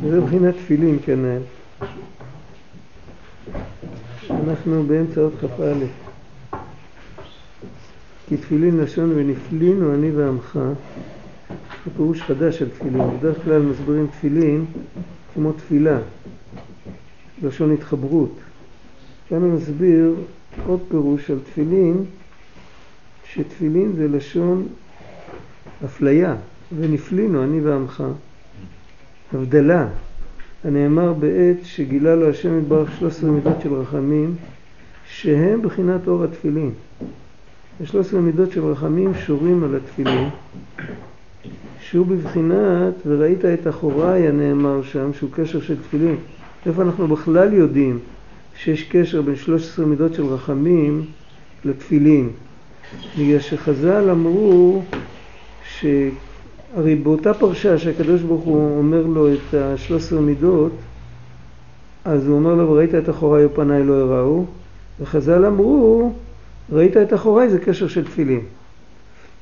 וזה מבחינת תפילין כנ"ל. אנחנו באמצע עוד כ"א. כי תפילין לשון ונפלין הוא אני ועמך. זה פירוש חדש של תפילין. בדרך כלל מסבירים תפילין כמו תפילה, לשון התחברות. כאן הוא מסביר עוד פירוש על תפילין, שתפילין זה לשון אפליה, ונפלינו אני ועמך. הבדלה, הנאמר בעת שגילה לו השם יתברך שלוש עשרה מידות של רחמים, שהם בחינת אור התפילין. ושלוש עשרה מידות של רחמים שורים על התפילין, שהוא בבחינת וראית את אחוריי הנאמר שם, שהוא קשר של תפילין. איפה אנחנו בכלל יודעים שיש קשר בין שלוש עשרה מידות של רחמים לתפילין? בגלל שחז"ל אמרו שהרי באותה פרשה שהקדוש ברוך הוא אומר לו את השלוש עשרה מידות, אז הוא אומר לו וראית את אחוריי ופניי לא יראו, וחז"ל אמרו ראית את אחוריי זה קשר של תפילין.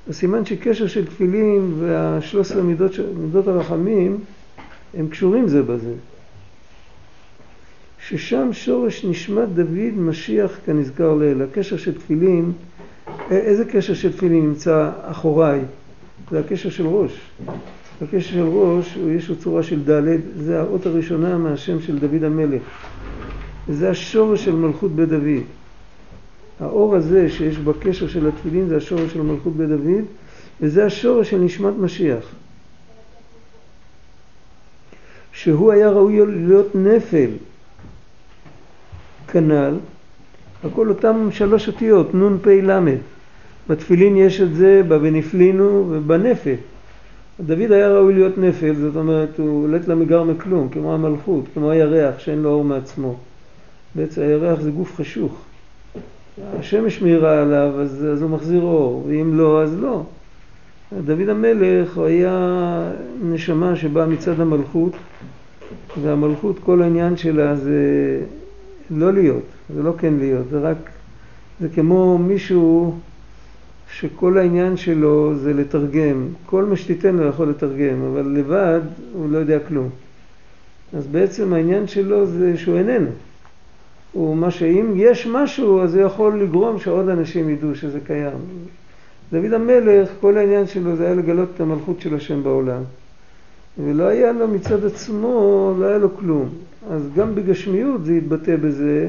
הסימן שקשר של תפילין והשלוש עשרה מידות, מידות הרחמים הם קשורים זה בזה. ששם שורש נשמת דוד משיח כנזכר לעיל. הקשר של תפילין, איזה קשר של תפילין נמצא אחוריי? זה הקשר של ראש. הקשר של ראש, יש לו צורה של ד', זה האות הראשונה מהשם של דוד המלך. זה השורש של מלכות בית דוד. האור הזה שיש בקשר של התפילין זה השורש של מלכות בית דוד וזה השורש של נשמת משיח. שהוא היה ראוי להיות נפל כנ"ל, הכל אותם שלוש אותיות, נ' פ' ל'. בתפילין יש את זה ב"ונפלינו" ובנפל. דוד היה ראוי להיות נפל, זאת אומרת הוא לית למגר מכלום, כמו המלכות, כמו הירח שאין לו אור מעצמו. בעצם הירח זה גוף חשוך. השמש מאירה עליו אז, אז הוא מחזיר אור, ואם לא אז לא. דוד המלך הוא היה נשמה שבאה מצד המלכות, והמלכות כל העניין שלה זה לא להיות, זה לא כן להיות, זה רק, זה כמו מישהו שכל העניין שלו זה לתרגם, כל מה שתיתן לו יכול לתרגם, אבל לבד הוא לא יודע כלום. אז בעצם העניין שלו זה שהוא איננו. הוא מה שאם יש משהו אז זה יכול לגרום שעוד אנשים ידעו שזה קיים. דוד המלך, כל העניין שלו זה היה לגלות את המלכות של השם בעולם. ולא היה לו מצד עצמו, לא היה לו כלום. אז גם בגשמיות זה התבטא בזה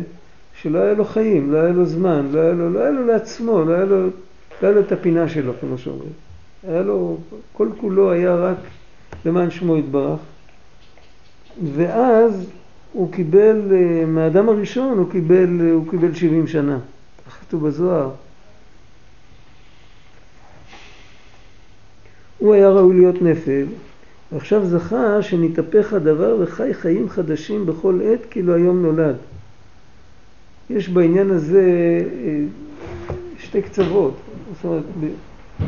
שלא היה לו חיים, לא היה לו זמן, לא היה לו, לא היה לו לעצמו, לא היה לו, לא היה לו את הפינה שלו, כמו שאומרים. היה לו, כל כולו היה רק למען שמו יתברך. ואז הוא קיבל, אה, מהאדם הראשון הוא קיבל, אה, הוא קיבל 70 שנה. כך כתוב בזוהר. הוא היה ראוי להיות נפל, ועכשיו זכה שנתהפך הדבר וחי חיים חדשים בכל עת כאילו היום נולד. יש בעניין הזה אה, שתי קצוות. זאת אומרת,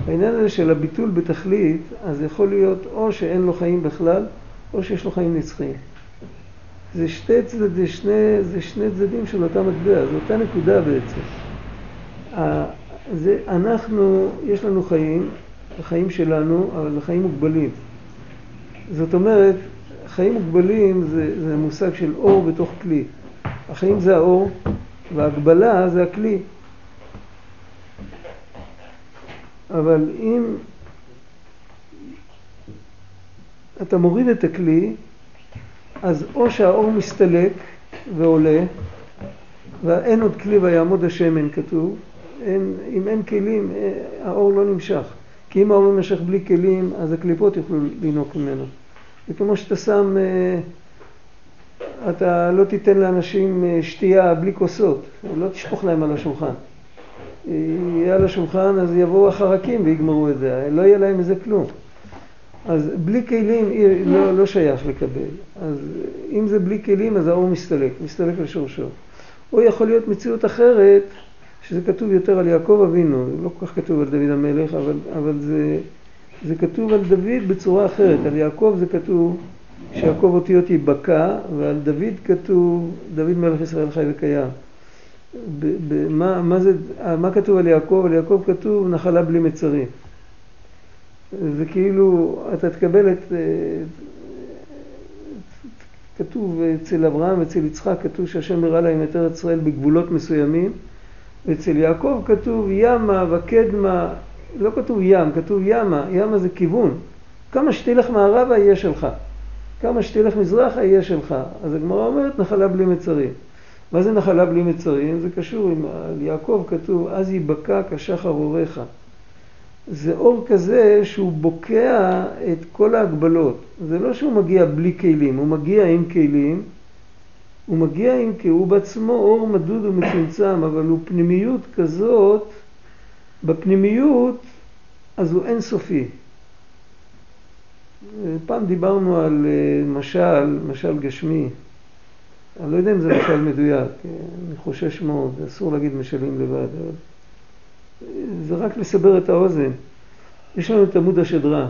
בעניין הזה של הביטול בתכלית, אז יכול להיות או שאין לו חיים בכלל, או שיש לו חיים נצחיים. זה שתי צדדים, שני, זה שני צדדים של אותה מטבע, זו אותה נקודה בעצם. זה, אנחנו, יש לנו חיים, החיים שלנו, אבל החיים מוגבלים. זאת אומרת, חיים מוגבלים זה, זה מושג של אור בתוך כלי. החיים זה האור, והגבלה זה הכלי. אבל אם אתה מוריד את הכלי, אז או שהאור מסתלק ועולה, ואין עוד כלי ויעמוד השמן כתוב, אין, אם אין כלים אה, האור לא נמשך, כי אם האור נמשך בלי כלים אז הקליפות יוכלו לנהוג ממנו. זה כמו שאתה שם, אה, אתה לא תיתן לאנשים אה, שתייה בלי כוסות, לא תשפוך להם על השולחן. יהיה על השולחן אז יבואו החרקים ויגמרו את זה, לא יהיה להם מזה כלום. אז בלי כלים לא, לא שייך לקבל. אז אם זה בלי כלים, אז האור מסתלק, מסתלק לשורשו. או יכול להיות מציאות אחרת, שזה כתוב יותר על יעקב אבינו, לא כל כך כתוב על דוד המלך, אבל, אבל זה, זה כתוב על דוד בצורה אחרת. על יעקב זה כתוב שיעקב אותיות ייבקע, ועל דוד כתוב, דוד מלך ישראל חי וקיים. מה, מה, זה, מה כתוב על יעקב? על יעקב כתוב נחלה בלי מצרים. זה כאילו, אתה תקבל את, כתוב אצל אברהם ואצל יצחק, כתוב שהשם הראה להם את ארץ ישראל בגבולות מסוימים, ואצל יעקב כתוב ימה וקדמה, לא כתוב ים, כתוב ימה, ימה זה כיוון. כמה שתלך מערבה יהיה שלך, כמה שתלך מזרחה יהיה שלך. אז הגמרא אומרת נחלה בלי מצרים. מה זה נחלה בלי מצרים? זה קשור עם, יעקב כתוב אז ייבקע כשחר אורך. זה אור כזה שהוא בוקע את כל ההגבלות. זה לא שהוא מגיע בלי כלים, הוא מגיע עם כלים, הוא מגיע עם, כי הוא בעצמו אור מדוד ומצומצם, אבל הוא פנימיות כזאת, בפנימיות אז הוא אינסופי. פעם דיברנו על אה, משל, משל גשמי. אני לא יודע אם זה משל מדויק, אני חושש מאוד, אסור להגיד משלים לבד, אבל זה רק לסבר את האוזן. יש לנו את עמוד השדרה.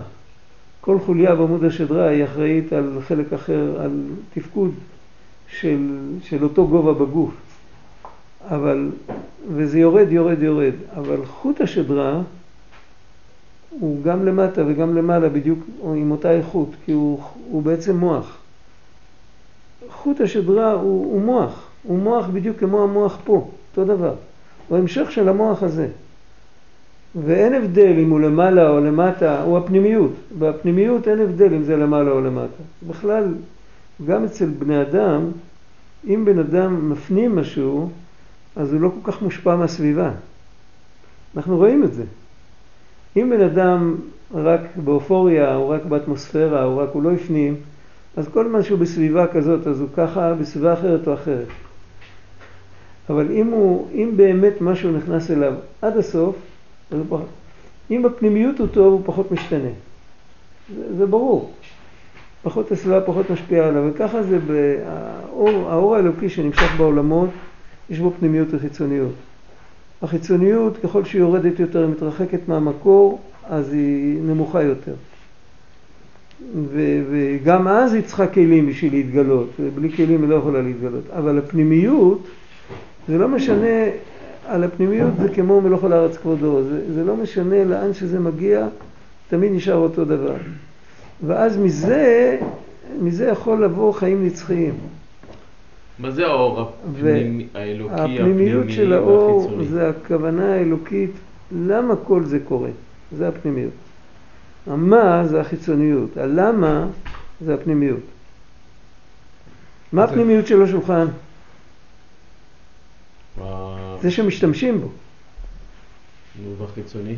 כל חוליה בעמוד השדרה היא אחראית על חלק אחר, על תפקוד של, של אותו גובה בגוף. אבל, וזה יורד, יורד, יורד. אבל חוט השדרה הוא גם למטה וגם למעלה בדיוק עם אותה איכות, כי הוא, הוא בעצם מוח. חוט השדרה הוא, הוא מוח, הוא מוח בדיוק כמו המוח פה, אותו דבר. הוא המשך של המוח הזה. ואין הבדל אם הוא למעלה או למטה, הוא הפנימיות. בפנימיות אין הבדל אם זה למעלה או למטה. בכלל, גם אצל בני אדם, אם בן אדם מפנים משהו, אז הוא לא כל כך מושפע מהסביבה. אנחנו רואים את זה. אם בן אדם רק באופוריה, או רק באטמוספירה, או רק הוא לא הפנים, אז כל זמן שהוא בסביבה כזאת, אז הוא ככה, בסביבה אחרת או אחרת. אבל אם, הוא, אם באמת משהו נכנס אליו עד הסוף, אז הוא פחות, אם בפנימיות הוא טוב, הוא פחות משתנה. זה, זה ברור. פחות הסביבה פחות משפיעה עליו, וככה זה באור, האור האלוקי שנמשך בעולמות, יש בו פנימיות וחיצוניות. החיצוניות, ככל שהיא יורדת יותר, היא מתרחקת מהמקור, אז היא נמוכה יותר. ו- וגם אז היא צריכה כלים בשביל להתגלות, ובלי כלים היא לא יכולה להתגלות. אבל הפנימיות, זה לא משנה, על הפנימיות זה כמו מלוך על הארץ כבודו, זה, זה לא משנה לאן שזה מגיע, תמיד נשאר אותו דבר. ואז מזה, מזה יכול לבוא חיים נצחיים. מה זה האור הפנימי, האלוקי, הפנימיות של האור זה הכוונה האלוקית, למה כל זה קורה? זה הפנימיות. המה זה החיצוניות, הלמה זה הפנימיות. מה הפנימיות של השולחן? זה שמשתמשים בו. נו, והחיצוני?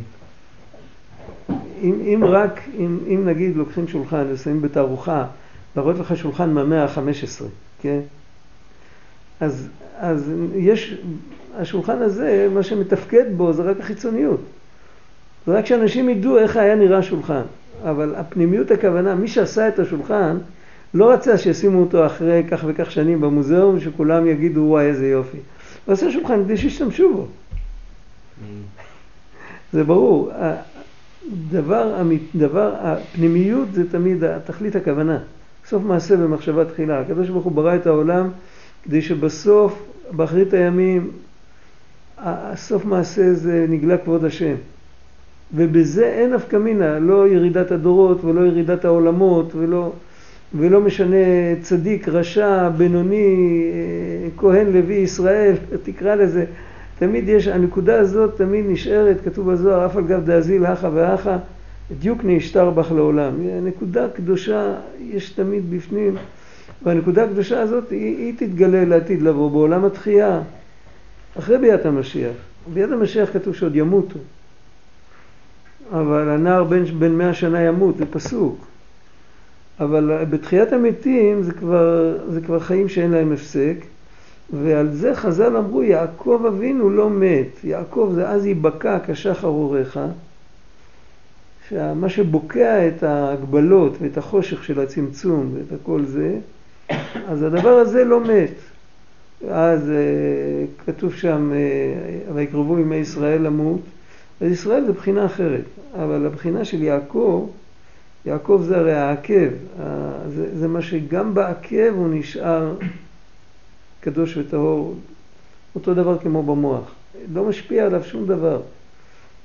אם, אם רק, אם, אם נגיד לוקחים שולחן ושמים בתערוכה, להראות לך שולחן מהמאה ה-15, כן? אז, אז יש, השולחן הזה, מה שמתפקד בו זה רק החיצוניות. רק שאנשים ידעו איך היה נראה השולחן. אבל הפנימיות הכוונה, מי שעשה את השולחן, לא רצה שישימו אותו אחרי כך וכך שנים במוזיאום, שכולם יגידו, וואי, איזה יופי. הוא עשה שולחן כדי שישתמשו בו. Mm. זה ברור. דבר, דבר, הפנימיות זה תמיד תכלית הכוונה. סוף מעשה במחשבה תחילה. הקדוש ברוך הוא ברא את העולם כדי שבסוף, באחרית הימים, סוף מעשה זה נגלה כבוד השם. ובזה אין נפקא מינה, לא ירידת הדורות ולא ירידת העולמות ולא, ולא משנה צדיק, רשע, בינוני, אה, כהן, לוי, ישראל, תקרא לזה. תמיד יש, הנקודה הזאת תמיד נשארת, כתוב בזוהר, אף על גב דאזיל הכה והכה, דיוקני ישתר בך לעולם. נקודה קדושה יש תמיד בפנים, והנקודה הקדושה הזאת היא, היא תתגלה לעתיד לבוא בעולם התחייה, אחרי ביאת המשיח. ביאת המשיח כתוב שעוד ימותו. אבל הנער בן, בן מאה שנה ימות, זה פסוק. אבל בתחיית המתים זה כבר, זה כבר חיים שאין להם הפסק, ועל זה חז"ל אמרו יעקב אבינו לא מת, יעקב זה אז ייבקע כשחר אורך, שמה שבוקע את ההגבלות ואת החושך של הצמצום ואת הכל זה, אז הדבר הזה לא מת. אז uh, כתוב שם, uh, ויקרבו ימי ישראל למות, אז ישראל זה בחינה אחרת, אבל הבחינה של יעקב, יעקב זה הרי העקב, זה, זה מה שגם בעקב הוא נשאר קדוש וטהור, אותו דבר כמו במוח, לא משפיע עליו שום דבר.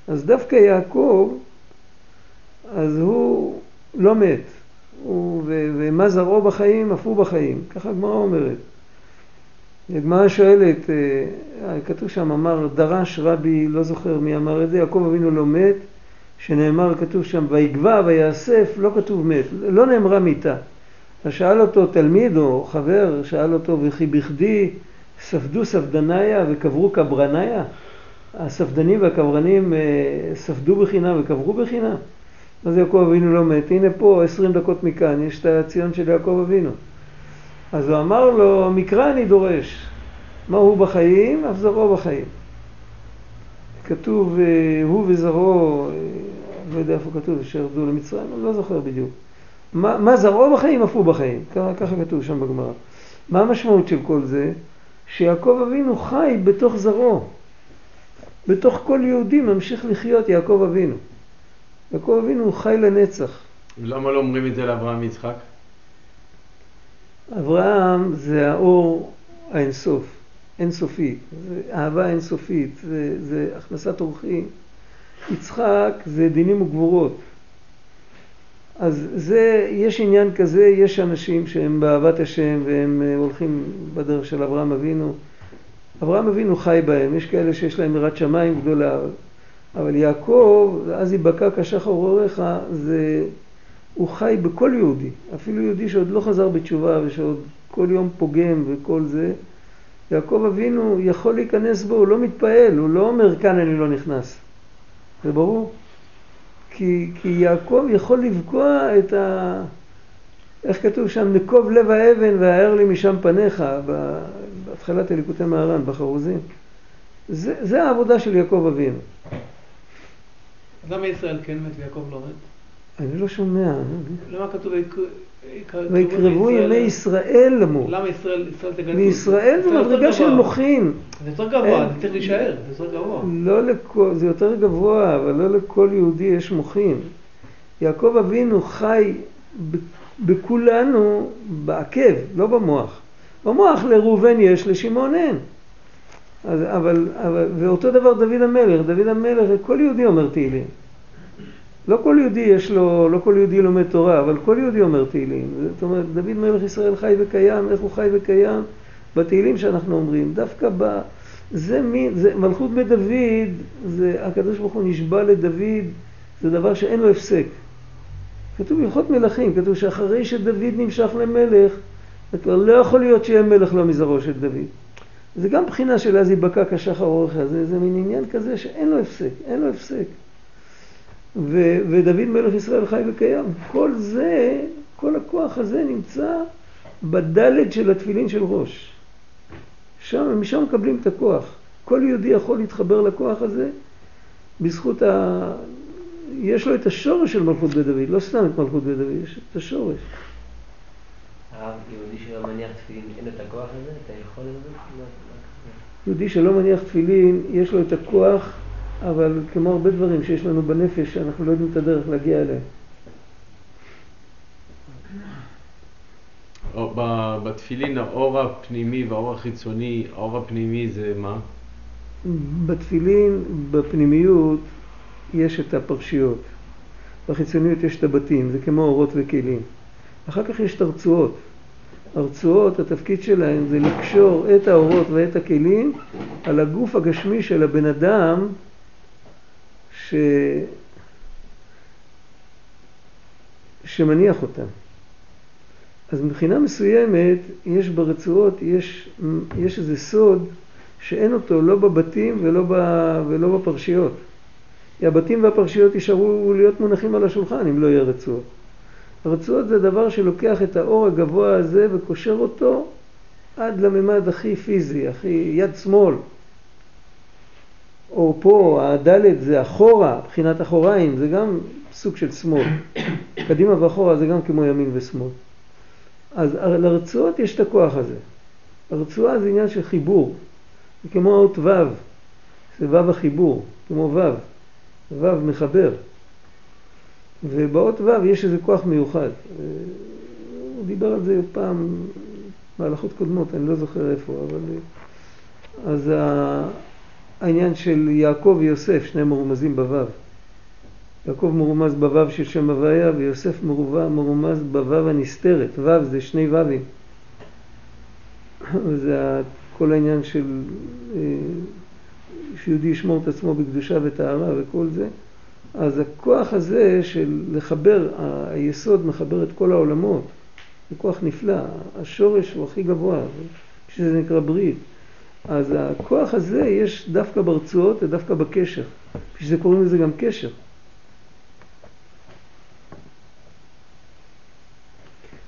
אז דווקא יעקב, אז הוא לא מת, ומה זרעו בחיים, אף הוא בחיים. ככה הגמרא אומרת. הגמרא שואלת, אה, כתוב שם, אמר דרש רבי, לא זוכר מי אמר את זה, יעקב אבינו לא מת, שנאמר, כתוב שם, ויגבע ויאסף, לא כתוב מת, לא נאמרה מיתה. אז שאל אותו תלמיד או חבר, שאל אותו, וכי בכדי ספדו ספדניה וקברו קברניה? הספדנים והקברנים אה, ספדו בחינם וקברו בחינם? אז יעקב אבינו לא מת. הנה פה, עשרים דקות מכאן, יש את הציון של יעקב אבינו. אז הוא אמר לו, מקרא אני דורש. מה הוא בחיים? אף זרעו בחיים. כתוב, אה, הוא וזרעו, אה, לא יודע איפה כתוב, שירדו למצרים, אני לא זוכר בדיוק. מה, מה זרעו בחיים, אף הוא בחיים. ככה, כתוב שם בגמרא. מה המשמעות של כל זה? שיעקב אבינו חי בתוך זרעו. בתוך כל יהודי ממשיך לחיות יעקב אבינו. יעקב אבינו חי לנצח. למה לא אומרים את זה לאברהם ויצחק? אברהם זה האור האינסוף, אינסופי, זה אהבה אינסופית, זה, זה הכנסת אורחים. יצחק זה דינים וגבורות. אז זה, יש עניין כזה, יש אנשים שהם באהבת השם והם אה, הולכים בדרך של אברהם אבינו. אברהם אבינו חי בהם, יש כאלה שיש להם יראת שמיים גדולה, אבל יעקב, אז יבקע כשחר אורך, זה, הוא חי בכל יהודי, אפילו יהודי שעוד לא חזר בתשובה ושעוד כל יום פוגם וכל זה, יעקב אבינו יכול להיכנס בו, הוא לא מתפעל, הוא לא אומר כאן אני לא נכנס. זה ברור? כי, כי יעקב יכול לבקוע את ה... איך כתוב שם? נקוב לב האבן והאר לי משם פניך, בהתחלת אליקוטי מהר"ן, בחרוזים. זה, זה העבודה של יעקב אבינו. למה ישראל כן מת ויעקב לא מת? אני לא שומע. למה כתוב ויקרבו ימי ישראל למות. למה ישראל, ישראל תגלו? מישראל זה מדרגה של מוחין. זה יותר גבוה, זה צריך להישאר, זה יותר גבוה. לא לכל, זה יותר גבוה, אבל לא לכל יהודי יש מוחין. יעקב אבינו חי בכולנו בעקב, לא במוח. במוח לראובן יש, לשמעון אין. אז, אבל, אבל, ואותו דבר דוד המלך, דוד המלך, כל יהודי אומר תהילים. לא כל יהודי יש לו, לא כל יהודי לומד תורה, אבל כל יהודי אומר תהילים. זאת אומרת, דוד מלך ישראל חי וקיים, איך הוא חי וקיים? בתהילים שאנחנו אומרים. דווקא ב... זה מין, זה מלכות בית דוד, זה הקדוש ברוך הוא נשבע לדוד, זה דבר שאין לו הפסק. כתוב הלכות מלכים, כתוב שאחרי שדוד נמשך למלך, זה כבר לא יכול להיות שיהיה מלך לא מזרעו של דוד. זה גם בחינה של אז יבקע כשחר אורך, זה, זה מין עניין כזה שאין לו הפסק, אין לו הפסק. ו, ודוד מלך ישראל חי וקיים. כל זה, כל הכוח הזה נמצא בדלת של התפילין של ראש. שם, משם מקבלים את הכוח. כל יהודי יכול להתחבר לכוח הזה בזכות ה... יש לו את השורש של מלכות בית דוד, לא סתם את מלכות בית דוד, יש את השורש. הרב, יהודי שלא מניח תפילין, אין את הכוח הזה, את היכולת הזאת? יהודי שלא מניח תפילין, יש לו את הכוח, אבל כמו הרבה דברים שיש לנו בנפש, אנחנו לא יודעים את הדרך להגיע אליהם. בתפילין האור הפנימי והאור החיצוני, האור הפנימי זה מה? בתפילין, בפנימיות, יש את הפרשיות. בחיצוניות יש את הבתים, זה כמו אורות וכלים. אחר כך יש את הרצועות. הרצועות, התפקיד שלהן זה לקשור את האורות ואת הכלים על הגוף הגשמי של הבן אדם ש... שמניח אותם. אז מבחינה מסוימת, יש ברצועות, יש, יש איזה סוד שאין אותו לא בבתים ולא, ב, ולא בפרשיות. הבתים והפרשיות יישארו להיות מונחים על השולחן אם לא יהיה רצועות. הרצועות זה דבר שלוקח את האור הגבוה הזה וקושר אותו עד לממד הכי פיזי, הכי יד שמאל. או פה, הדלת זה אחורה, מבחינת אחוריים, זה גם סוג של שמאל. קדימה ואחורה זה גם כמו ימין ושמאל. אז לרצועות יש את הכוח הזה. הרצועה זה עניין של חיבור. זה כמו האות ו', זה ו' החיבור, כמו ו', ו' מחבר. ובאות ו' יש איזה כוח מיוחד. הוא דיבר על זה פעם בהלכות קודמות, אני לא זוכר איפה, אבל... אז העניין של יעקב ויוסף, שניהם מרומזים בו'. יעקב מרומז בוו של שם הוויה ויוסף מרובע- מרומז בוו הנסתרת. וו זה שני וווים. זה כל העניין של אה, שיהודי ישמור את עצמו בקדושה וטהרה וכל זה. אז הכוח הזה של לחבר, היסוד מחבר את כל העולמות, זה כוח נפלא, השורש הוא הכי גבוה, שזה נקרא ברית. אז הכוח הזה יש דווקא ברצועות ודווקא בקשר, בשביל זה קוראים לזה גם קשר.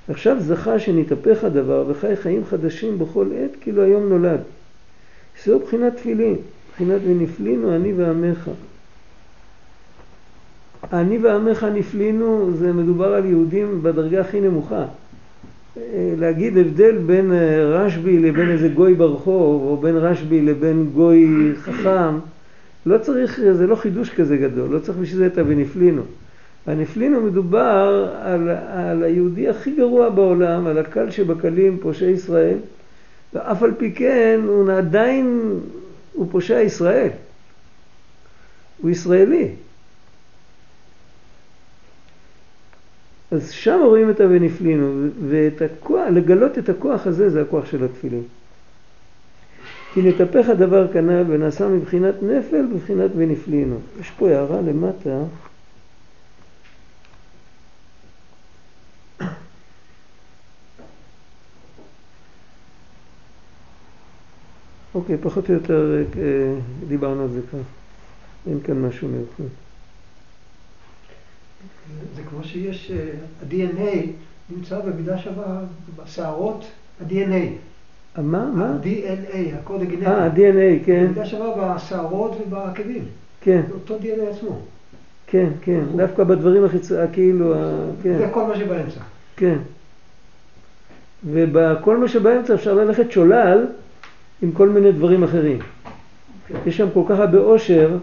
עכשיו זכה שנתהפך הדבר וחי חיים חדשים בכל עת כאילו היום נולד. זו בחינת תפילין, בחינת ונפלינו אני ועמך. אני ועמך נפלינו זה מדובר על יהודים בדרגה הכי נמוכה. להגיד הבדל בין אה, רשב"י לבין איזה גוי ברחוב או בין רשב"י לבין גוי חכם לא צריך, זה לא חידוש כזה גדול, לא צריך בשביל זה את ה"ונפלינו". הנפלינו מדובר על, על היהודי הכי גרוע בעולם, על הקל שבקלים, פושעי ישראל, ואף על פי כן הוא עדיין, הוא פושע ישראל. הוא ישראלי. אז שם רואים את ה"ונפלינו", ואת הכוח, לגלות את הכוח הזה זה הכוח של התפילין. כי נתהפך הדבר כנ"ל ונעשה מבחינת נפל בבחינת ונפלינו. יש פה הערה למטה. אוקיי, פחות או יותר אה, דיברנו על זה כאן. אין כאן משהו מיוחד. זה כמו שיש, אה, ה-DNA נמצא במידה שווה בשערות, ה-DNA. מה? מה? ה-DNA, הקוד הגנטי. אה, ה-DNA, כן, במידה שווה בשערות ובעקבים. כן, זה אותו DNA עצמו. כן, כן, דווקא בדברים החיצוניים, כאילו, כן, זה כל מה שבאמצע. כן. ובכל מה שבאמצע אפשר ללכת שולל עם כל מיני דברים אחרים. יש שם כל כך הרבה עושר,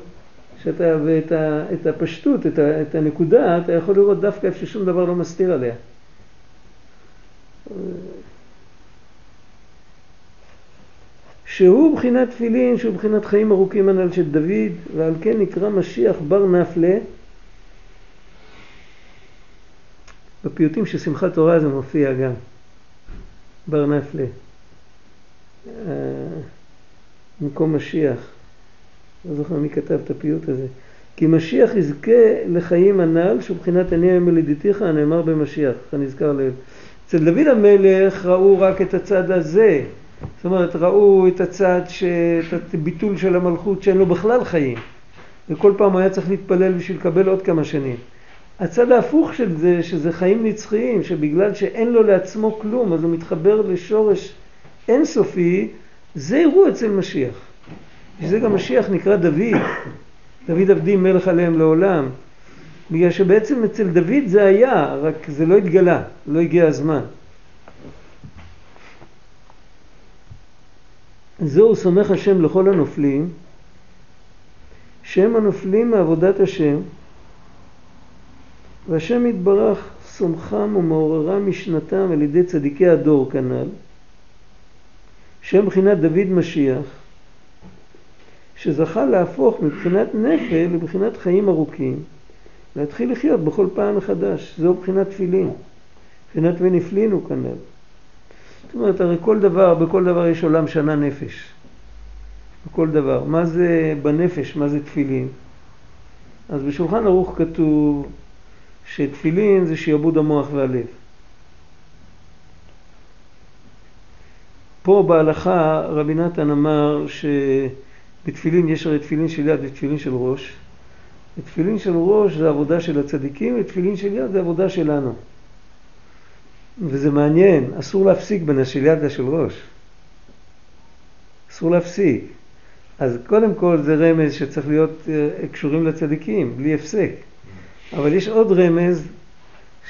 שאתה, ואת ה, את הפשטות, את, ה, את הנקודה, אתה יכול לראות דווקא איפה ששום דבר לא מסתיר עליה. שהוא בחינת תפילין, שהוא בחינת חיים ארוכים הנ"ל של דוד, ועל כן נקרא משיח בר נפלה. בפיוטים של שמחת תורה זה מופיע גם, בר נפלה. אה, במקום משיח. לא זוכר מי כתב את הפיוט הזה. כי משיח יזכה לחיים הנ"ל, שהוא בחינת עני היום מלידתיך, הנאמר במשיח, כנזכר לעיל. אצל דוד המלך ראו רק את הצד הזה. זאת אומרת, ראו את הצד, ש... את הביטול של המלכות שאין לו בכלל חיים. וכל פעם היה צריך להתפלל בשביל לקבל עוד כמה שנים. הצד ההפוך של זה, שזה חיים נצחיים, שבגלל שאין לו לעצמו כלום, אז הוא מתחבר לשורש אינסופי, זה יראו אצל משיח. שזה גם משיח נקרא דוד, דוד עבדי מלך עליהם לעולם, בגלל שבעצם אצל דוד זה היה, רק זה לא התגלה, לא הגיע הזמן. זהו סומך השם לכל הנופלים, שהם הנופלים מעבודת השם, והשם יתברך סומכם ומעוררם משנתם על ידי צדיקי הדור כנ"ל, שהם מבחינת דוד משיח, שזכה להפוך מבחינת נפל לבחינת חיים ארוכים, להתחיל לחיות בכל פעם מחדש. זהו מבחינת תפילין, מבחינת ונפלינו כנ"ל. זאת אומרת, הרי כל דבר, בכל דבר יש עולם שנה נפש. בכל דבר. מה זה בנפש, מה זה תפילין? אז בשולחן ערוך כתוב שתפילין זה שיעבוד המוח והלב. פה בהלכה רבי נתן אמר שבתפילין יש הרי תפילין של יד ותפילין של ראש. ותפילין של ראש זה עבודה של הצדיקים ותפילין של יד זה עבודה שלנו. וזה מעניין, אסור להפסיק בין השל יד לשל ראש. אסור להפסיק. אז קודם כל זה רמז שצריך להיות אה, קשורים לצדיקים, בלי הפסק. אבל יש עוד רמז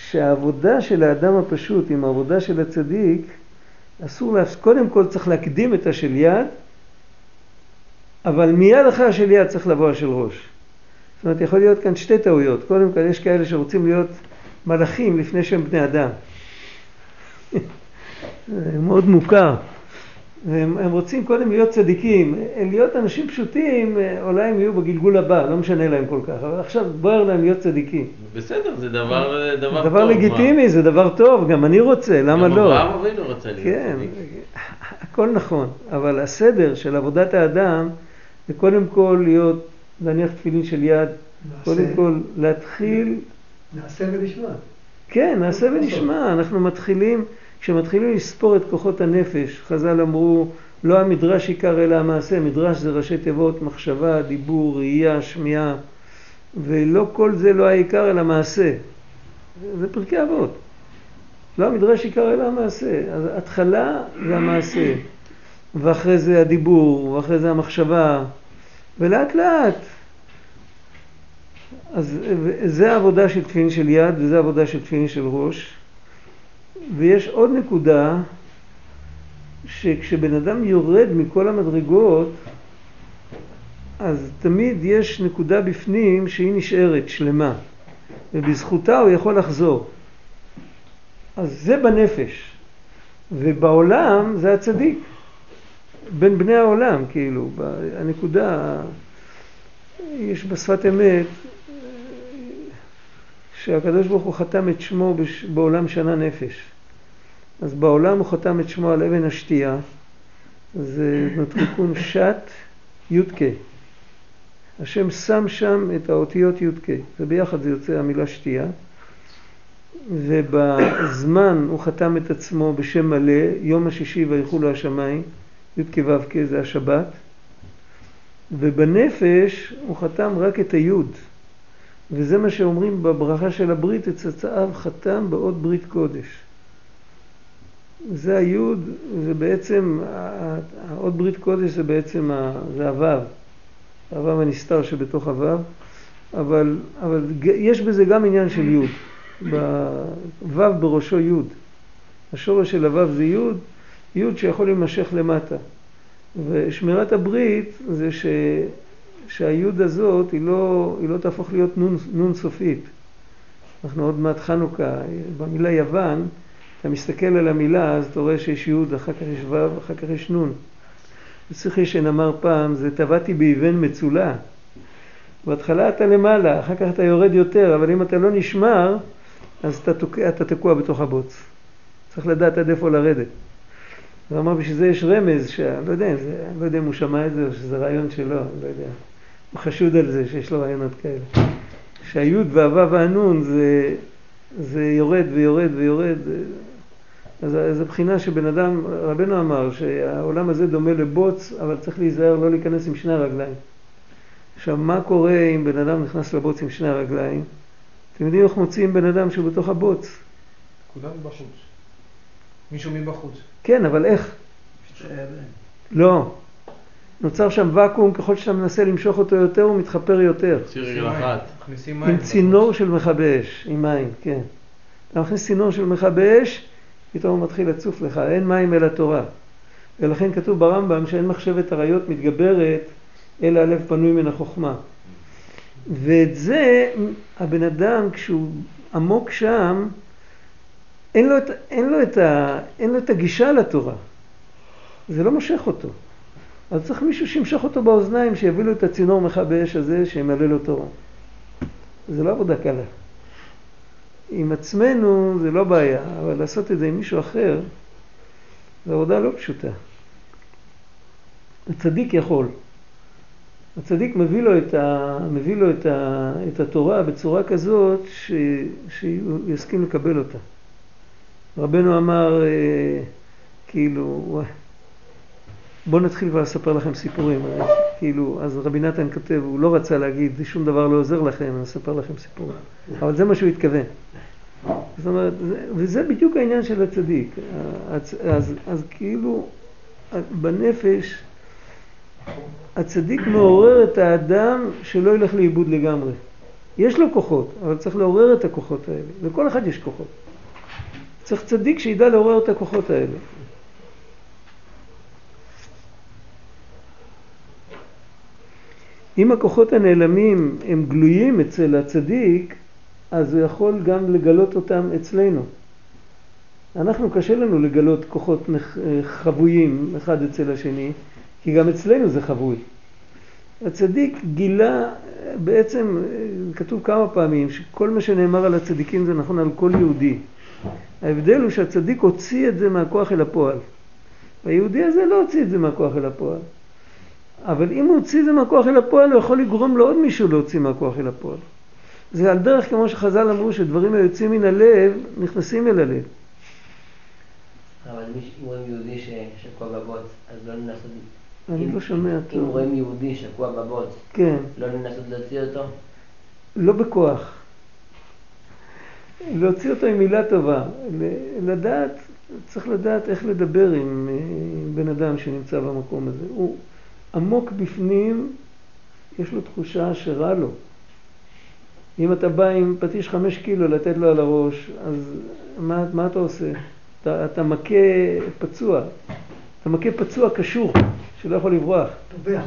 שהעבודה של האדם הפשוט עם העבודה של הצדיק, אסור להפסיק. קודם כל צריך להקדים את השל יד, אבל מיד אחרי השל יד צריך לבוא השל ראש. זאת אומרת, יכול להיות כאן שתי טעויות. קודם כל, יש כאלה שרוצים להיות מלאכים לפני שהם בני אדם. זה מאוד מוכר. והם הם רוצים קודם להיות צדיקים, להיות אנשים פשוטים, אה, אולי הם יהיו בגלגול הבא, לא משנה להם כל כך, אבל עכשיו בוער להם להיות צדיקים. בסדר, זה דבר דבר טוב. דבר מה? לגיטימי, זה דבר טוב, גם אני רוצה, למה גם לא? אברהם אבינו רצה להיות כן, צדיק. הכל נכון, אבל הסדר של עבודת האדם זה קודם כל להיות, להניח תפילין של יד, קודם נעשה- כל להתחיל, נעשה ונשמע. כן, נעשה ונשמע, אנחנו מתחילים, כשמתחילים לספור את כוחות הנפש, חז"ל אמרו, לא המדרש עיקר אלא המעשה, מדרש זה ראשי תיבות, מחשבה, דיבור, ראייה, שמיעה, ולא כל זה לא העיקר אלא מעשה. זה פרקי אבות. לא המדרש עיקר אלא המעשה. אז התחלה זה המעשה, ואחרי זה הדיבור, ואחרי זה המחשבה, ולאט לאט. אז זה העבודה של תפילין של יד, וזה העבודה של תפילין של ראש. ויש עוד נקודה, שכשבן אדם יורד מכל המדרגות, אז תמיד יש נקודה בפנים שהיא נשארת שלמה, ובזכותה הוא יכול לחזור. אז זה בנפש, ובעולם זה הצדיק, בין בני העולם, כאילו, הנקודה, יש בשפת אמת, שהקדוש ברוך הוא חתם את שמו בש- בעולם שנה נפש. אז בעולם הוא חתם את שמו על אבן השתייה, זה נוטריקון שת י"ק. השם שם שם את האותיות י"ק, וביחד זה יוצא המילה שתייה. ובזמן הוא חתם את עצמו בשם מלא, יום השישי ויחולו השמיים, י"ק ו"ק זה השבת, ובנפש הוא חתם רק את היוד, וזה מה שאומרים בברכה של הברית, את צאצאיו חתם באות ברית קודש. זה היוד, זה בעצם, האות ברית קודש זה בעצם, זה הוו, הוו הנסתר שבתוך הוו, אבל, אבל יש בזה גם עניין של יוד. בוו בראשו יוד. השורש של הוו זה יוד, יוד שיכול להימשך למטה. ושמירת הברית זה ש... שהיוד הזאת היא לא, היא לא תהפוך להיות נון, נון סופית. אנחנו עוד מעט חנוכה, במילה יוון, אתה מסתכל על המילה אז אתה רואה שיש יוד, אחר כך יש וו, אחר כך יש נון. צריך ישן אמר פעם, זה טבעתי באבן מצולה. בהתחלה אתה למעלה, אחר כך אתה יורד יותר, אבל אם אתה לא נשמר, אז אתה, תוקע, אתה תקוע בתוך הבוץ. צריך לדעת עד איפה לרדת. הוא אמר, בשביל זה יש רמז, שאני לא יודע, אם זה, לא יודע אם הוא שמע את זה או שזה רעיון שלו, לא יודע. הוא חשוד על זה שיש לו רעיונות כאלה. שהיוד והוו והנון זה, זה יורד ויורד ויורד. אז זו בחינה שבן אדם, רבנו אמר, שהעולם הזה דומה לבוץ, אבל צריך להיזהר לא להיכנס עם שני הרגליים. עכשיו, מה קורה אם בן אדם נכנס לבוץ עם שני הרגליים? אתם יודעים איך מוציאים בן אדם שהוא בתוך הבוץ? כולם בחוץ. מישהו מבחוץ. כן, אבל איך? לא. נוצר שם ואקום, ככל שאתה מנסה למשוך אותו יותר, הוא מתחפר יותר. תוציא רגל אחת. מכניסים מים. עם. צינור של מכבי אש, עם מים, כן. אתה מכניס צינור של מכבי אש, פתאום הוא מתחיל לצוף לך, אין מים אלא תורה. ולכן כתוב ברמב"ם שאין מחשבת עריות מתגברת, אלא הלב פנוי מן החוכמה. ואת זה, הבן אדם, כשהוא עמוק שם, אין לו את, אין לו את, ה, אין לו את הגישה לתורה. זה לא מושך אותו. אז צריך מישהו שימשוך אותו באוזניים, שיביא לו את הצינור מכבי אש הזה, שימלא לו תורה. זה לא עבודה קלה. עם עצמנו זה לא בעיה, אבל לעשות את זה עם מישהו אחר, זו עבודה לא פשוטה. הצדיק יכול. הצדיק מביא לו את, ה, מביא לו את, ה, את התורה בצורה כזאת ש, שהוא יסכים לקבל אותה. רבנו אמר, אה, כאילו, בואו נתחיל כבר לספר לכם סיפורים. אה, כאילו, אז רבי נתן כותב, הוא לא רצה להגיד, שום דבר לא עוזר לכם, אני אספר לכם סיפורים. אבל זה מה שהוא התכוון. זאת אומרת, זה- וזה בדיוק העניין של הצדיק. אז, אז, אז כאילו, בנפש, הצדיק מעורר את האדם שלא ילך לאיבוד לגמרי. יש לו כוחות, אבל צריך לעורר את הכוחות האלה. לכל אחד יש כוחות. צריך צדיק שידע לעורר את הכוחות האלה. אם הכוחות הנעלמים הם גלויים אצל הצדיק, אז הוא יכול גם לגלות אותם אצלנו. אנחנו קשה לנו לגלות כוחות אה, חבויים אחד אצל השני, כי גם אצלנו זה חבוי. הצדיק גילה, אה, בעצם אה, כתוב כמה פעמים שכל מה שנאמר על הצדיקים זה נכון על כל יהודי. ההבדל הוא שהצדיק הוציא את זה מהכוח אל הפועל. והיהודי הזה לא הוציא את זה מהכוח אל הפועל. אבל אם הוא הוציא את זה מהכוח אל הפועל, הוא יכול לגרום לעוד מישהו להוציא מהכוח אל הפועל. זה על דרך כמו שחז"ל אמרו, שדברים היוצאים מן הלב נכנסים אל הלב. אבל מי ש- אם רואים יהודי ש- שקוע בבוץ, אז לא לנסות... אני אם- לא שומע אם טוב. רואים יהודי שקוע בבוץ, כן, לא לנסות להוציא אותו? לא בכוח. להוציא אותו עם מילה טובה. לדעת, צריך לדעת איך לדבר עם אה, בן אדם שנמצא במקום הזה. הוא עמוק בפנים, יש לו תחושה שרע לו. אם אתה בא עם פטיש חמש קילו לתת לו על הראש, אז מה, מה אתה עושה? אתה, אתה מכה פצוע. אתה מכה פצוע קשור, שלא יכול לברוח. טובע.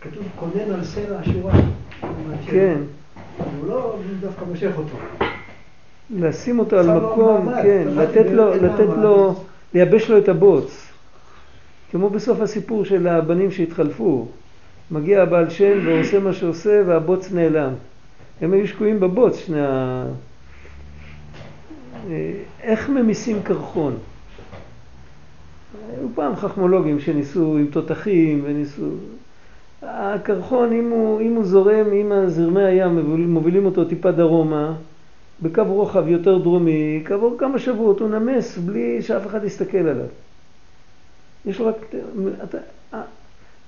כתוב כונן על סלע השורה. כן. הוא לא דווקא מושך אותו. לשים אותו על לו מקום, כן, לתת לו, לתת. לו, לייבש לו את הבוץ. כמו בסוף הסיפור של הבנים שהתחלפו. מגיע הבעל שם ועושה מה שעושה והבוץ נעלם. הם היו שקועים בבוץ, שני ה... אה, איך ממיסים קרחון? היו פעם חכמולוגים שניסו עם תותחים וניסו... הקרחון, אם הוא, אם הוא זורם, אם זרמי הים מוביל- מובילים אותו טיפה דרומה, בקו רוחב יותר דרומי, כעבור כמה שבועות הוא נמס בלי שאף אחד יסתכל עליו. יש לו רק... אתה, אה,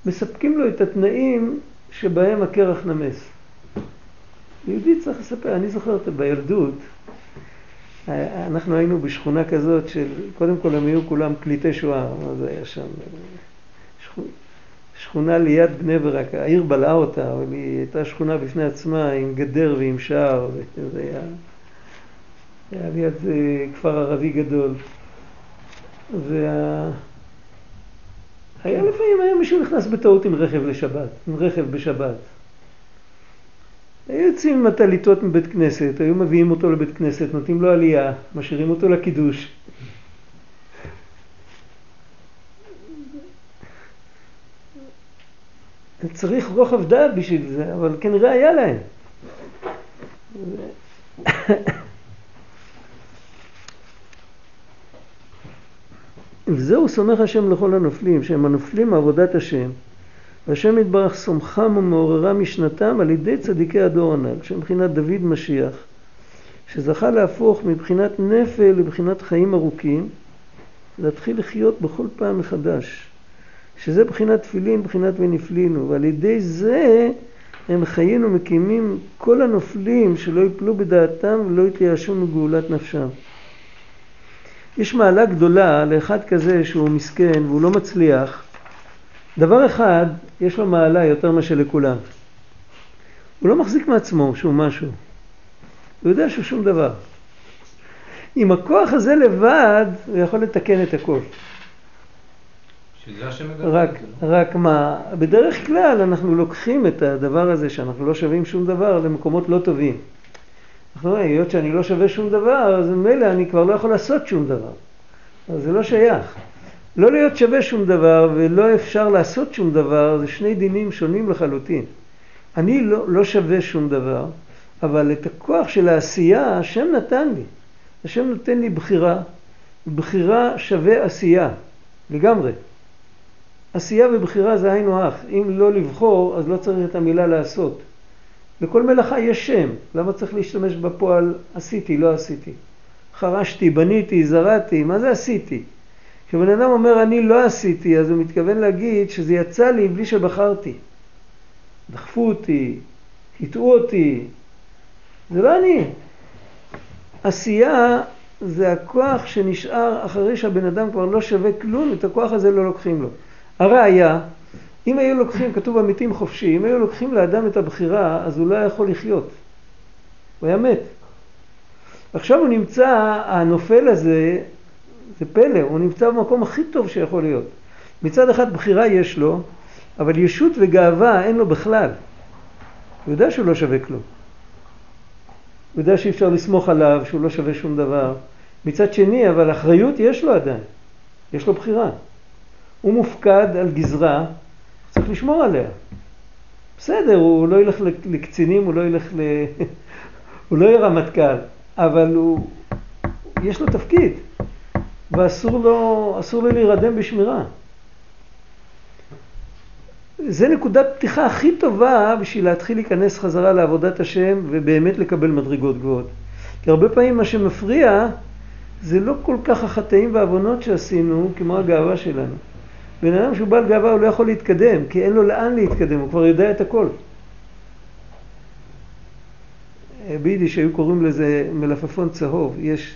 מספקים לו את התנאים שבהם הקרח נמס. יהודי צריך לספר, אני זוכר את בילדות, אה, אנחנו היינו בשכונה כזאת של, קודם כל הם היו כולם פליטי שואה, מה זה היה שם? שכונה, שכונה ליד בני ברק, העיר בלעה אותה, אבל היא הייתה שכונה בפני עצמה עם גדר ועם שער, וזה היה, היה ליד אה, כפר ערבי גדול. וה... לפעמים, היה מישהו נכנס בטעות עם רכב לשבת, עם רכב בשבת. היו יוצאים עם הטליתות מבית כנסת, היו מביאים אותו לבית כנסת, נותנים לו עלייה, משאירים אותו לקידוש. צריך רוחב דעת בשביל זה, אבל כנראה היה להם. וזהו סומך השם לכל הנופלים, שהם הנופלים מעבודת השם. והשם יתברך סומכם ומעוררם משנתם על ידי צדיקי הדור הנ"ל, שהם מבחינת דוד משיח, שזכה להפוך מבחינת נפל לבחינת חיים ארוכים, להתחיל לחיות בכל פעם מחדש. שזה בחינת תפילין, בחינת ונפלינו, ועל ידי זה הם חיים ומקימים כל הנופלים שלא יפלו בדעתם ולא יתייאשו מגאולת נפשם. יש מעלה גדולה לאחד כזה שהוא מסכן והוא לא מצליח. דבר אחד, יש לו מעלה יותר מאשר לכולם. הוא לא מחזיק מעצמו שהוא משהו. הוא יודע שהוא שום דבר. עם הכוח הזה לבד, הוא יכול לתקן את הכל. שזה רק? רק מה, בדרך כלל אנחנו לוקחים את הדבר הזה שאנחנו לא שווים שום דבר למקומות לא טובים. אנחנו אומרים, היות שאני לא שווה שום דבר, אז ממילא אני כבר לא יכול לעשות שום דבר. אז זה לא שייך. לא להיות שווה שום דבר ולא אפשר לעשות שום דבר, זה שני דינים שונים לחלוטין. אני לא, לא שווה שום דבר, אבל את הכוח של העשייה השם נתן לי. השם נותן לי בחירה, בחירה שווה עשייה, לגמרי. עשייה ובחירה זה היינו הך. אם לא לבחור, אז לא צריך את המילה לעשות. לכל מלאכה יש שם. למה צריך להשתמש בפועל עשיתי, לא עשיתי? חרשתי, בניתי, זרעתי, מה זה עשיתי? כשבן אדם אומר אני לא עשיתי, אז הוא מתכוון להגיד שזה יצא לי בלי שבחרתי. דחפו אותי, הטעו אותי. זה לא אני. עשייה זה הכוח שנשאר אחרי שהבן אדם כבר לא שווה כלום, את הכוח הזה לא לוקחים לו. הראיה, אם היו לוקחים, כתוב במתים חופשי, אם היו לוקחים לאדם את הבחירה, אז הוא לא היה יכול לחיות. הוא היה מת. עכשיו הוא נמצא, הנופל הזה, זה פלא, הוא נמצא במקום הכי טוב שיכול להיות. מצד אחד בחירה יש לו, אבל ישות וגאווה אין לו בכלל. הוא יודע שהוא לא שווה כלום. הוא יודע שאי אפשר לסמוך עליו, שהוא לא שווה שום דבר. מצד שני, אבל אחריות יש לו עדיין, יש לו בחירה. הוא מופקד על גזרה, צריך לשמור עליה. בסדר, הוא לא ילך לקצינים, הוא לא ילך ל... הוא לא יהיה רמטכ"ל, אבל הוא... יש לו תפקיד, ואסור לו, לו להירדם בשמירה. זה נקודת פתיחה הכי טובה בשביל להתחיל להיכנס חזרה לעבודת השם ובאמת לקבל מדרגות גבוהות. כי הרבה פעמים מה שמפריע זה לא כל כך החטאים והעוונות שעשינו כמו הגאווה שלנו. בן אדם שהוא בעל גאווה הוא לא יכול להתקדם, כי אין לו לאן להתקדם, הוא כבר יודע את הכל. ביידיש היו קוראים לזה מלפפון צהוב. יש,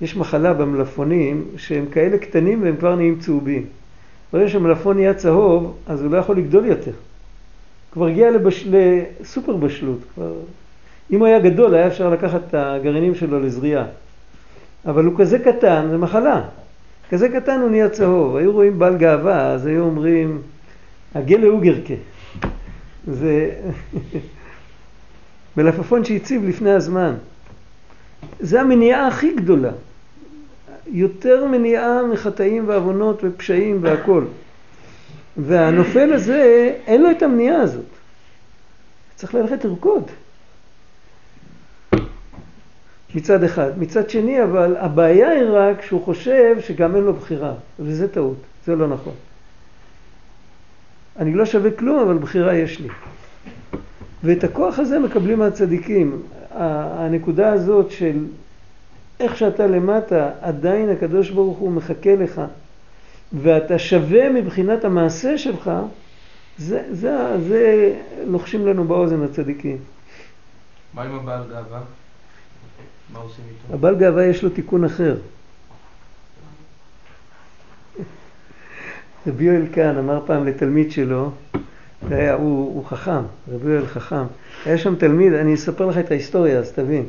יש מחלה במלפפונים שהם כאלה קטנים והם כבר נהיים צהובים. ברגע שהמלפפון נהיה צהוב, אז הוא לא יכול לגדול יותר. כבר הגיע לבש... לסופר בשלות. כבר... אם הוא היה גדול, היה אפשר לקחת את הגרעינים שלו לזריעה. אבל הוא כזה קטן, זה מחלה. כזה קטן הוא נהיה צהוב. היו רואים בעל גאווה, אז היו אומרים, הגלה אוגרקה. זה מלפפון שהציב לפני הזמן. זה המניעה הכי גדולה. יותר מניעה מחטאים ועוונות ופשעים והכל. והנופל הזה, אין לו את המניעה הזאת. צריך ללכת לרקוד. מצד אחד. מצד שני, אבל הבעיה היא רק שהוא חושב שגם אין לו בחירה, וזה טעות, זה לא נכון. אני לא שווה כלום, אבל בחירה יש לי. ואת הכוח הזה מקבלים מהצדיקים. הנקודה הזאת של איך שאתה למטה, עדיין הקדוש ברוך הוא מחכה לך, ואתה שווה מבחינת המעשה שלך, זה, זה, זה לוחשים לנו באוזן הצדיקים. מה עם הבעל גאווה? איתו? הבעל גאווה יש לו תיקון אחר. רבי יואל כהן אמר פעם לתלמיד שלו, היה, הוא, הוא חכם, רבי יואל חכם. היה שם תלמיד, אני אספר לך את ההיסטוריה אז תבין.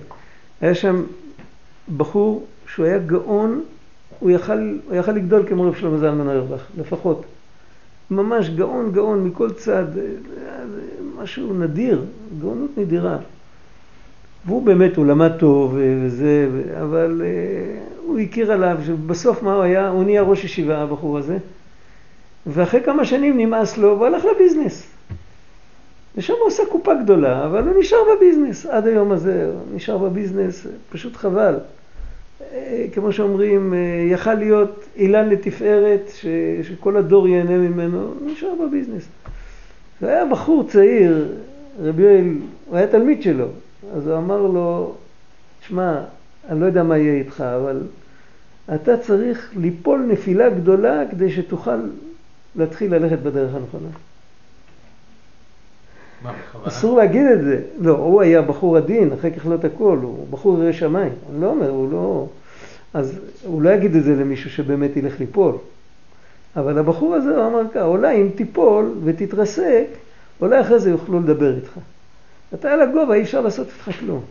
היה שם בחור שהוא היה גאון, הוא יכל, הוא יכל לגדול כמו רב שלמה זלמן אוירבך, לפחות. ממש גאון גאון מכל צד, משהו נדיר, גאונות נדירה. והוא באמת, הוא למד טוב וזה, אבל uh, הוא הכיר עליו שבסוף מה הוא היה? הוא נהיה ראש ישיבה, הבחור הזה, ואחרי כמה שנים נמאס לו והוא הלך לביזנס. ושם הוא עושה קופה גדולה, אבל הוא נשאר בביזנס עד היום הזה, הוא נשאר בביזנס, פשוט חבל. אה, כמו שאומרים, אה, יכל להיות אילן לתפארת, ש, שכל הדור ייהנה ממנו, הוא נשאר בביזנס. והיה בחור צעיר, רבי יואל, הוא היה תלמיד שלו, אז הוא אמר לו, שמע, אני לא יודע מה יהיה איתך, אבל אתה צריך ליפול נפילה גדולה כדי שתוכל להתחיל ללכת בדרך הנכונה. מה? אסור להגיד את זה. לא, הוא היה בחור עדין, אחר כך לא את הכל, הוא בחור ירא שמיים. אני לא אומר, הוא לא... אז הוא לא יגיד את זה למישהו שבאמת ילך ליפול. אבל הבחור הזה, הוא אמר ככה, אולי אם תיפול ותתרסק, אולי אחרי זה יוכלו לדבר איתך. אתה על הגובה, אי אפשר לעשות איתך כלום.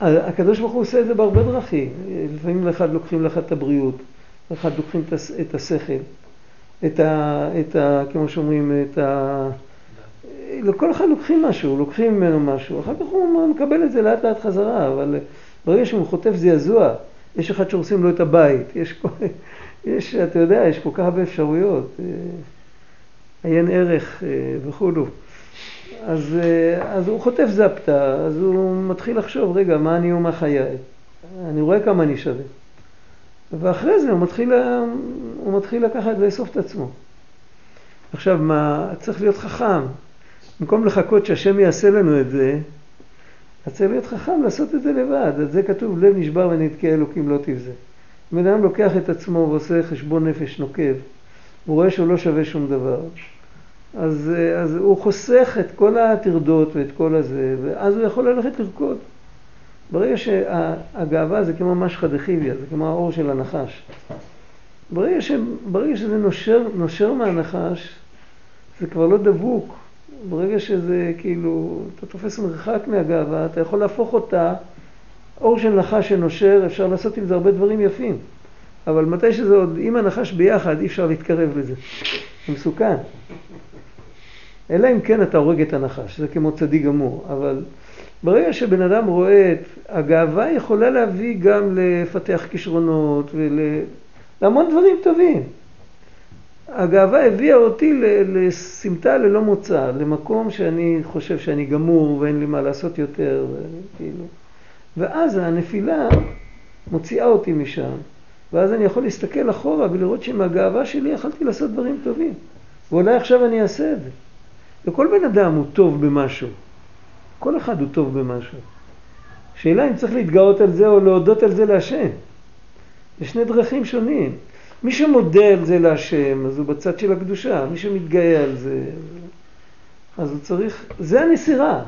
הקדוש ברוך הוא עושה את זה בהרבה דרכים. לפעמים לאחד לוקחים לך את הבריאות, לאחד לוקחים את השכל, את ה... את ה כמו שאומרים, את ה... לכל אחד לוקחים משהו, לוקחים ממנו משהו, אחר כך הוא מקבל את זה לאט לאט חזרה, אבל ברגע שהוא חוטף זעזוע, יש אחד שהורסים לו את הבית, יש, יש, אתה יודע, יש כל כך הרבה אפשרויות, אה, עיין ערך אה, וכולו. אז, אה, אז הוא חוטף זפטה, אז הוא מתחיל לחשוב, רגע, מה אני ומה חיי? אני רואה כמה אני שווה. ואחרי זה הוא מתחיל, הוא מתחיל לקחת, לאסוף את עצמו. עכשיו, מה, צריך להיות חכם. במקום לחכות שהשם יעשה לנו את זה, אז צריך להיות חכם לעשות את זה לבד. על זה כתוב, לב נשבר ונתקע אלוקים לא תבזה. בן אדם לוקח את עצמו ועושה חשבון נפש נוקב, הוא רואה שהוא לא שווה שום דבר. אז, אז הוא חוסך את כל הטרדות ואת כל הזה, ואז הוא יכול ללכת לרקוד. ברגע שהגאווה זה כמו משחא דחיביא, זה כמו האור של הנחש. ברגע, ש, ברגע שזה נושר, נושר מהנחש, זה כבר לא דבוק. ברגע שזה כאילו, אתה תופס מרחק מהגאווה, אתה יכול להפוך אותה, אור של נחש שנושר, אפשר לעשות עם זה הרבה דברים יפים. אבל מתי שזה עוד, עם הנחש ביחד, אי אפשר להתקרב לזה. זה מסוכן. אלא אם כן אתה הורג את הנחש, זה כמו צדיק גמור, אבל ברגע שבן אדם רואה את הגאווה יכולה להביא גם לפתח כישרונות ולהמון דברים טובים. הגאווה הביאה אותי לסמטה ללא מוצא, למקום שאני חושב שאני גמור ואין לי מה לעשות יותר, כאילו. ואז הנפילה מוציאה אותי משם, ואז אני יכול להסתכל אחורה ולראות שעם הגאווה שלי יכלתי לעשות דברים טובים. ואולי עכשיו אני אעשה את זה. וכל בן אדם הוא טוב במשהו. כל אחד הוא טוב במשהו. שאלה אם צריך להתגאות על זה או להודות על זה להשם. זה שני דרכים שונים. מי שמודה על זה להשם, אז הוא בצד של הקדושה. מי שמתגאה על זה, אז הוא צריך, זה הנסירה.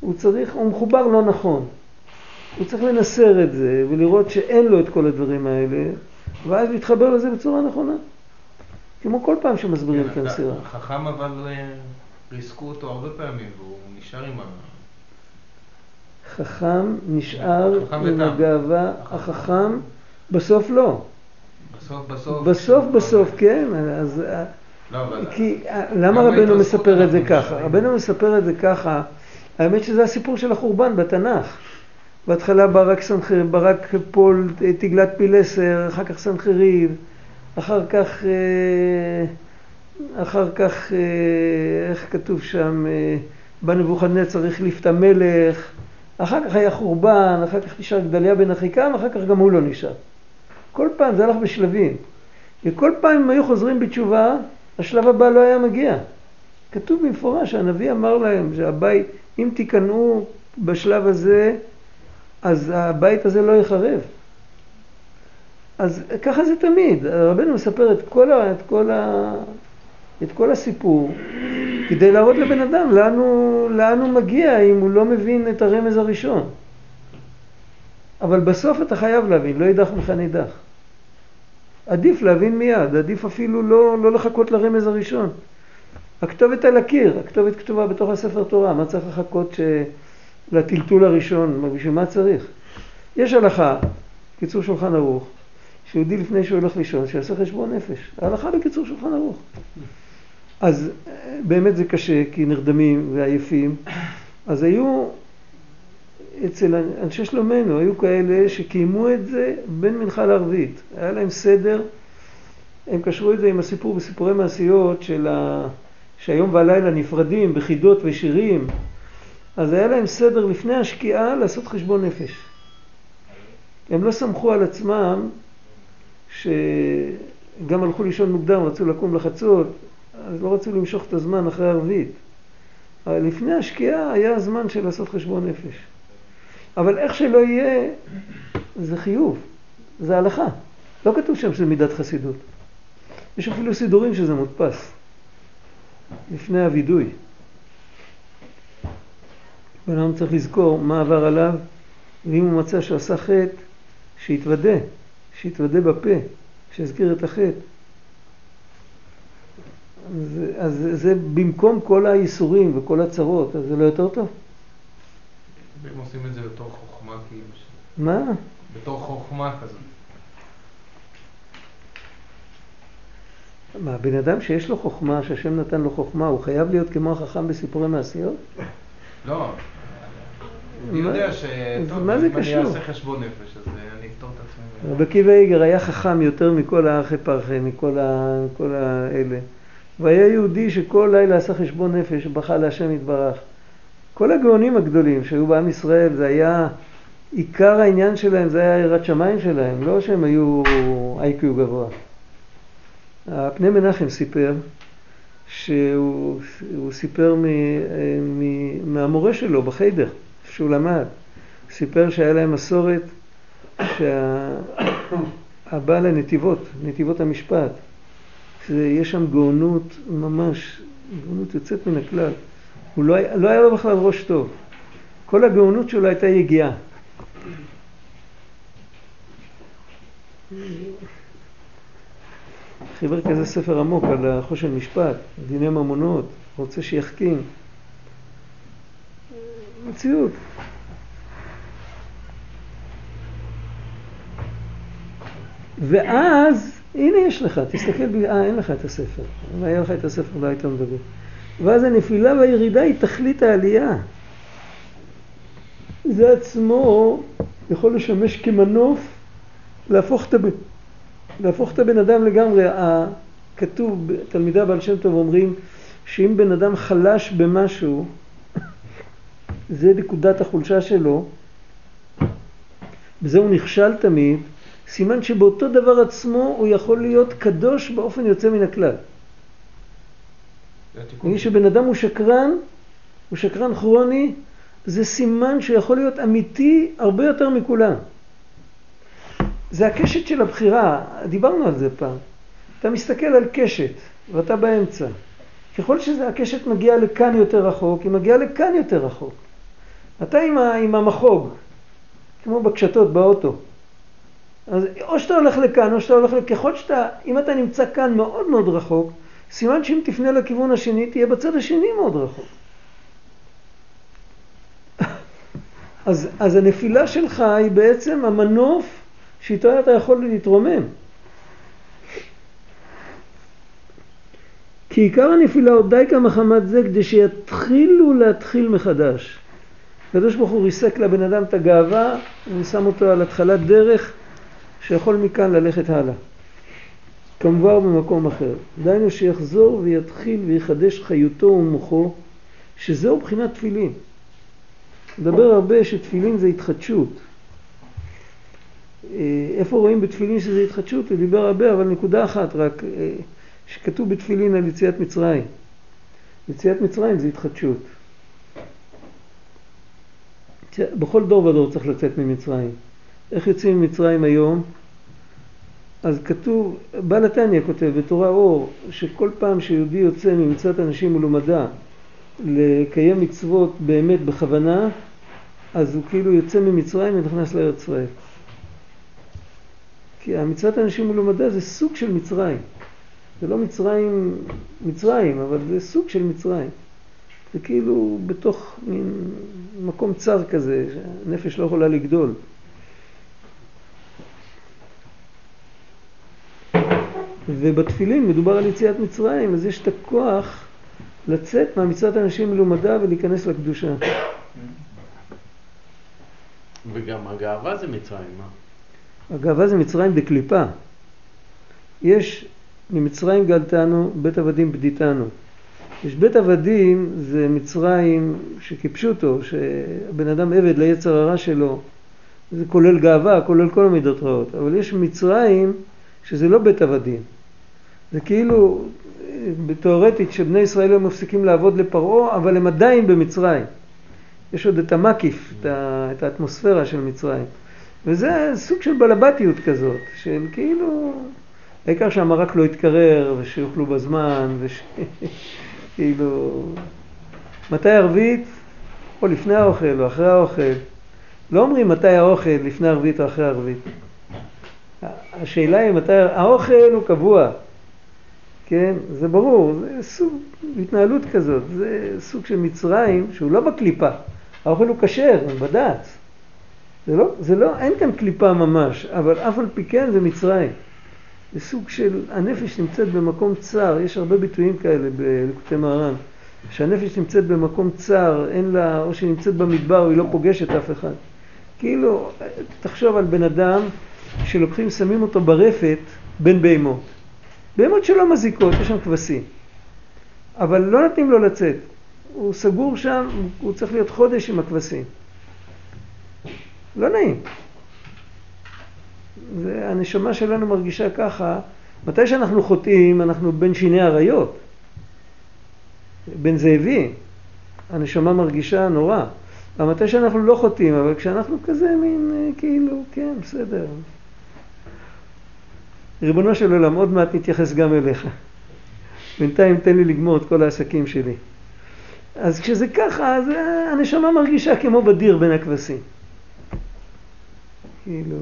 הוא צריך, הוא מחובר לא נכון. הוא צריך לנסר את זה ולראות שאין לו את כל הדברים האלה, ואז להתחבר לזה בצורה נכונה. כמו כל פעם שמסבירים את המסירה. חכם אבל אה, ריסקו אותו הרבה פעמים והוא נשאר עם ה... חכם נשאר חכם עם. הגאווה, החכם בסוף לא. בסוף בסוף... בסוף בסוף כן, אז לא, אבל... כי למה גם רבנו מספר את זה ככה? רבנו מספר את זה ככה, האמת שזה הסיפור של החורבן בתנ"ך. בהתחלה ברק, סנחר, ברק פול תגלת פילסר, אחר כך סנחריב, אחר כך, אה, אחר כך, אה, איך כתוב שם, אה, בא נבוכדנצר החליף את המלך, אחר כך היה חורבן, אחר כך נשאר גדליה בן אחיקם, אחר כך גם הוא לא נשאר. כל פעם זה הלך בשלבים. וכל פעם הם היו חוזרים בתשובה, השלב הבא לא היה מגיע. כתוב במפורש, הנביא אמר להם שהבית, אם תיכנעו בשלב הזה, אז הבית הזה לא יחרב. אז ככה זה תמיד, רבנו מספר את כל, ה, את כל, ה, את כל הסיפור כדי להראות לבן אדם לאן הוא, לאן הוא מגיע אם הוא לא מבין את הרמז הראשון. אבל בסוף אתה חייב להבין, לא יידח ממך נידח. עדיף להבין מיד, עדיף אפילו לא, לא לחכות לרמז הראשון. הכתובת על הקיר, הכתובת כתובה בתוך הספר תורה, מה צריך לחכות ש... לטלטול הראשון, בשביל מה צריך? יש הלכה, קיצור שולחן ערוך, שיהודי לפני שהוא הולך לישון, שיעשה חשבון נפש. ההלכה בקיצור שולחן ערוך. אז אה, באמת זה קשה, כי נרדמים ועייפים. אז היו, אצל אנשי שלומנו, היו כאלה שקיימו את זה בין מנחה לערבית. היה להם סדר, הם קשרו את זה עם הסיפור בסיפורי מעשיות של ה... שהיום והלילה נפרדים בחידות ושירים. אז היה להם סדר לפני השקיעה לעשות חשבון נפש. הם לא סמכו על עצמם שגם הלכו לישון מוקדם, רצו לקום לחצות, אז לא רצו למשוך את הזמן אחרי ערבית. אבל לפני השקיעה היה הזמן של לעשות חשבון נפש. אבל איך שלא יהיה, זה חיוב, זה הלכה. לא כתוב שם שזה מידת חסידות. יש אפילו סידורים שזה מודפס. לפני הווידוי. בן אדם צריך לזכור מה עבר עליו, ואם הוא מצא שהוא עשה חטא, שיתוודה, שיתוודה בפה, שיזכיר את החטא. אז, אז זה, במקום כל האיסורים וכל הצרות, אז זה לא יותר טוב? הם עושים את זה בתור חוכמה כאילו, ש- מה? בתור חוכמה כזאת. מה, בן אדם שיש לו חוכמה, שהשם נתן לו חוכמה, הוא חייב להיות כמו החכם בסיפורי מעשיות? לא, אני יודע אז שטוב, מה זה אם אני קשור? אעשה חשבון נפש, אז אה, אני אפתור את עצמי. רבי עקיבא איגר היה חכם יותר מכל האחי פרחי, מכל האלה. והיה יהודי שכל לילה עשה חשבון נפש, בכה להשם יתברך. כל הגאונים הגדולים שהיו בעם ישראל, זה היה, עיקר העניין שלהם זה היה יראת שמיים שלהם, לא שהם היו איי-קיו גבוה. הפני מנחם סיפר שהוא הוא סיפר מ, מ, מהמורה שלו בחיידר, שהוא למד. סיפר שהיה להם מסורת שהבעל הנתיבות, נתיבות המשפט, שיש שם גאונות ממש, גאונות יוצאת מן הכלל. הוא לא, היה- לא היה לו בכלל ראש טוב. כל הגאונות שלו הייתה יגיעה. חיבר כזה ספר עמוק על החושן משפט, דיני ממונות, רוצה שיחכים. מציאות. ואז, הנה יש לך, תסתכל, אה, אין לך את הספר. אם היה לך את הספר לא היית מדבר. ואז הנפילה והירידה היא תכלית העלייה. זה עצמו יכול לשמש כמנוף להפוך את הבן, להפוך את הבן אדם לגמרי. כתוב, תלמידי הבעל שם טוב אומרים שאם בן אדם חלש במשהו, זה נקודת החולשה שלו, בזה הוא נכשל תמיד, סימן שבאותו דבר עצמו הוא יכול להיות קדוש באופן יוצא מן הכלל. נגיד שבן אדם הוא שקרן, הוא שקרן כרוני, זה סימן שיכול להיות אמיתי הרבה יותר מכולם. זה הקשת של הבחירה, דיברנו על זה פעם. אתה מסתכל על קשת ואתה באמצע. ככל שהקשת מגיעה לכאן יותר רחוק, היא מגיעה לכאן יותר רחוק. אתה עם, ה, עם המחוג, כמו בקשתות באוטו. אז או שאתה הולך לכאן או שאתה הולך לכאן, ככל שאתה, אם אתה נמצא כאן מאוד מאוד רחוק, סימן שאם תפנה לכיוון השני, תהיה בצד השני מאוד רחוק. אז, אז הנפילה שלך היא בעצם המנוף שאיתו אתה יכול להתרומם. כי עיקר הנפילה עוד די כמה חמת זה כדי שיתחילו להתחיל מחדש. הקדוש ברוך הוא ריסק לבן אדם את הגאווה ושם אותו על התחלת דרך שיכול מכאן ללכת הלאה. כמובן במקום אחר. דהיינו שיחזור ויתחיל ויחדש חיותו ומוחו, שזהו בחינת תפילין. מדבר הרבה שתפילין זה התחדשות. אה, איפה רואים בתפילין שזה התחדשות? הוא דיבר הרבה, אבל נקודה אחת רק, אה, שכתוב בתפילין על יציאת מצרים. יציאת מצרים זה התחדשות. בכל דור ודור צריך לצאת ממצרים. איך יוצאים ממצרים היום? אז כתוב, בעל התניא כותב בתורה אור, שכל פעם שיהודי יוצא ממצוות אנשים מלומדה לקיים מצוות באמת בכוונה, אז הוא כאילו יוצא ממצרים ונכנס לארץ ישראל. כי המצוות אנשים מלומדה זה סוג של מצרים. זה לא מצרים, מצרים, אבל זה סוג של מצרים. זה כאילו בתוך מין מקום צר כזה, שהנפש לא יכולה לגדול. ובתפילין מדובר על יציאת מצרים, אז יש את הכוח לצאת מהמצוות אנשים מלומדה ולהיכנס לקדושה. וגם הגאווה זה מצרים, מה? הגאווה זה מצרים דקליפה. יש ממצרים גלתנו, בית עבדים בדיתנו. יש בית עבדים זה מצרים שכיבשו אותו, שהבן אדם עבד ליצר הרע שלו, זה כולל גאווה, כולל כל המידות רעות, אבל יש מצרים שזה לא בית עבדים, זה כאילו, תאורטית שבני ישראל הם מפסיקים לעבוד לפרעה, אבל הם עדיין במצרים. יש עוד את המקיף, את האטמוספירה של מצרים. וזה סוג של בלבטיות כזאת, של כאילו, העיקר שהמרק לא יתקרר ושיאכלו בזמן, וש... כאילו, מתי ערבית? או לפני האוכל או אחרי האוכל. לא אומרים מתי האוכל, לפני ערבית או אחרי ערבית. השאלה היא מתי, האוכל הוא קבוע, כן? זה ברור, זה סוג התנהלות כזאת, זה סוג של מצרים שהוא לא בקליפה, האוכל הוא כשר, בד"ץ. זה לא, זה לא, אין כאן קליפה ממש, אבל אף על פי כן זה מצרים. זה סוג של, הנפש נמצאת במקום צר, יש הרבה ביטויים כאלה בלקוטי מהר"ן, שהנפש נמצאת במקום צר, אין לה, או שהיא נמצאת במדבר, היא לא פוגשת אף אחד. כאילו, תחשוב על בן אדם שלוקחים, שמים אותו ברפת בין בהמות. בהמות שלא מזיקות, יש שם כבשים. אבל לא נותנים לו לצאת. הוא סגור שם, הוא צריך להיות חודש עם הכבשים. לא נעים. והנשמה שלנו מרגישה ככה, מתי שאנחנו חוטאים אנחנו בין שיני אריות, בין זאבים, הנשמה מרגישה נורא. מתי שאנחנו לא חוטאים, אבל כשאנחנו כזה מין אה, כאילו, כן, בסדר. ריבונו של עולם, עוד מעט נתייחס גם אליך. בינתיים תן לי לגמור את כל העסקים שלי. אז כשזה ככה, אז אה, הנשמה מרגישה כמו בדיר בין הכבשים. כאילו...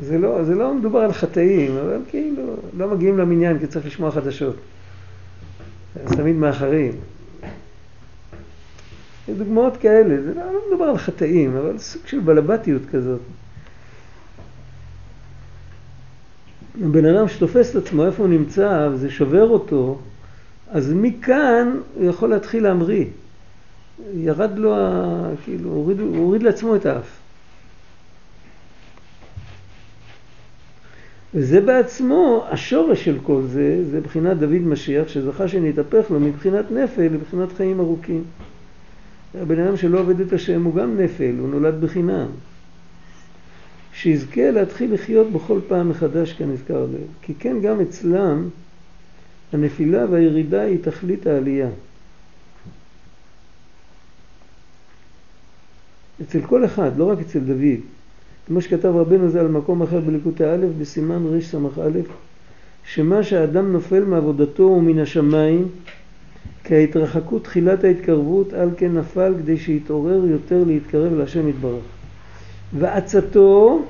זה לא, זה לא מדובר על חטאים, אבל כאילו לא מגיעים למניין כי צריך לשמוע חדשות. אז תמיד מאחרים. דוגמאות כאלה, זה לא, לא מדובר על חטאים, אבל סוג של בלבטיות כזאת. בן אדם שתופס את עצמו איפה הוא נמצא וזה שובר אותו, אז מכאן הוא יכול להתחיל להמריא. ירד לו, ה- כאילו, הוריד, הוריד לעצמו את האף. וזה בעצמו, השורש של כל זה, זה בחינת דוד משיח, שזכה שנתהפך לו מבחינת נפל לבחינת חיים ארוכים. הבן אדם שלא עובד את השם הוא גם נפל, הוא נולד בחינם. שיזכה להתחיל לחיות בכל פעם מחדש כנזכר לעיל. כי כן גם אצלם הנפילה והירידה היא תכלית העלייה. אצל כל אחד, לא רק אצל דוד. כמו שכתב רבנו זה על מקום אחר בליקוטי א', בסימן רס"א, שמה שהאדם נופל מעבודתו ומן השמיים, כהתרחקות תחילת ההתקרבות, על כן נפל כדי שיתעורר יותר להתקרב להשם יתברך. ועצתו,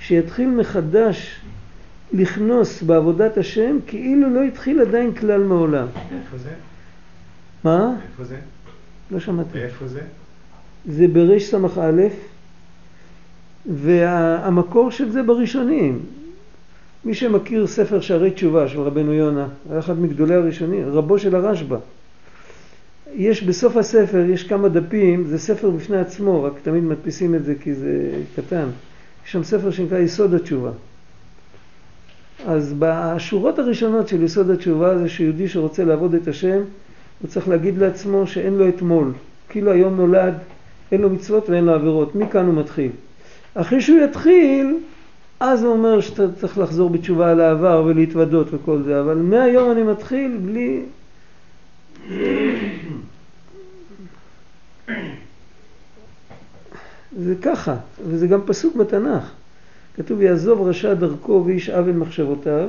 שיתחיל מחדש לכנוס בעבודת השם, כאילו לא התחיל עדיין כלל מעולם. איפה זה? מה? איפה זה? לא שמעתי. ואיפה זה? זה ברס"א, והמקור של זה בראשונים. מי שמכיר ספר שערי תשובה של רבנו יונה, היה אחד מגדולי הראשונים, רבו של הרשב"א. יש בסוף הספר, יש כמה דפים, זה ספר בפני עצמו, רק תמיד מדפיסים את זה כי זה קטן. יש שם ספר שנקרא יסוד התשובה. אז בשורות הראשונות של יסוד התשובה זה שיהודי שרוצה לעבוד את השם, הוא צריך להגיד לעצמו שאין לו אתמול. כאילו היום נולד, אין לו מצוות ואין לו עבירות. מכאן הוא מתחיל. אחרי שהוא יתחיל, אז הוא אומר שאתה צריך לחזור בתשובה על העבר ולהתוודות וכל זה, אבל מהיום אני מתחיל בלי... זה ככה, וזה גם פסוק בתנ"ך. כתוב יעזוב רשע דרכו ואיש עוול מחשבותיו,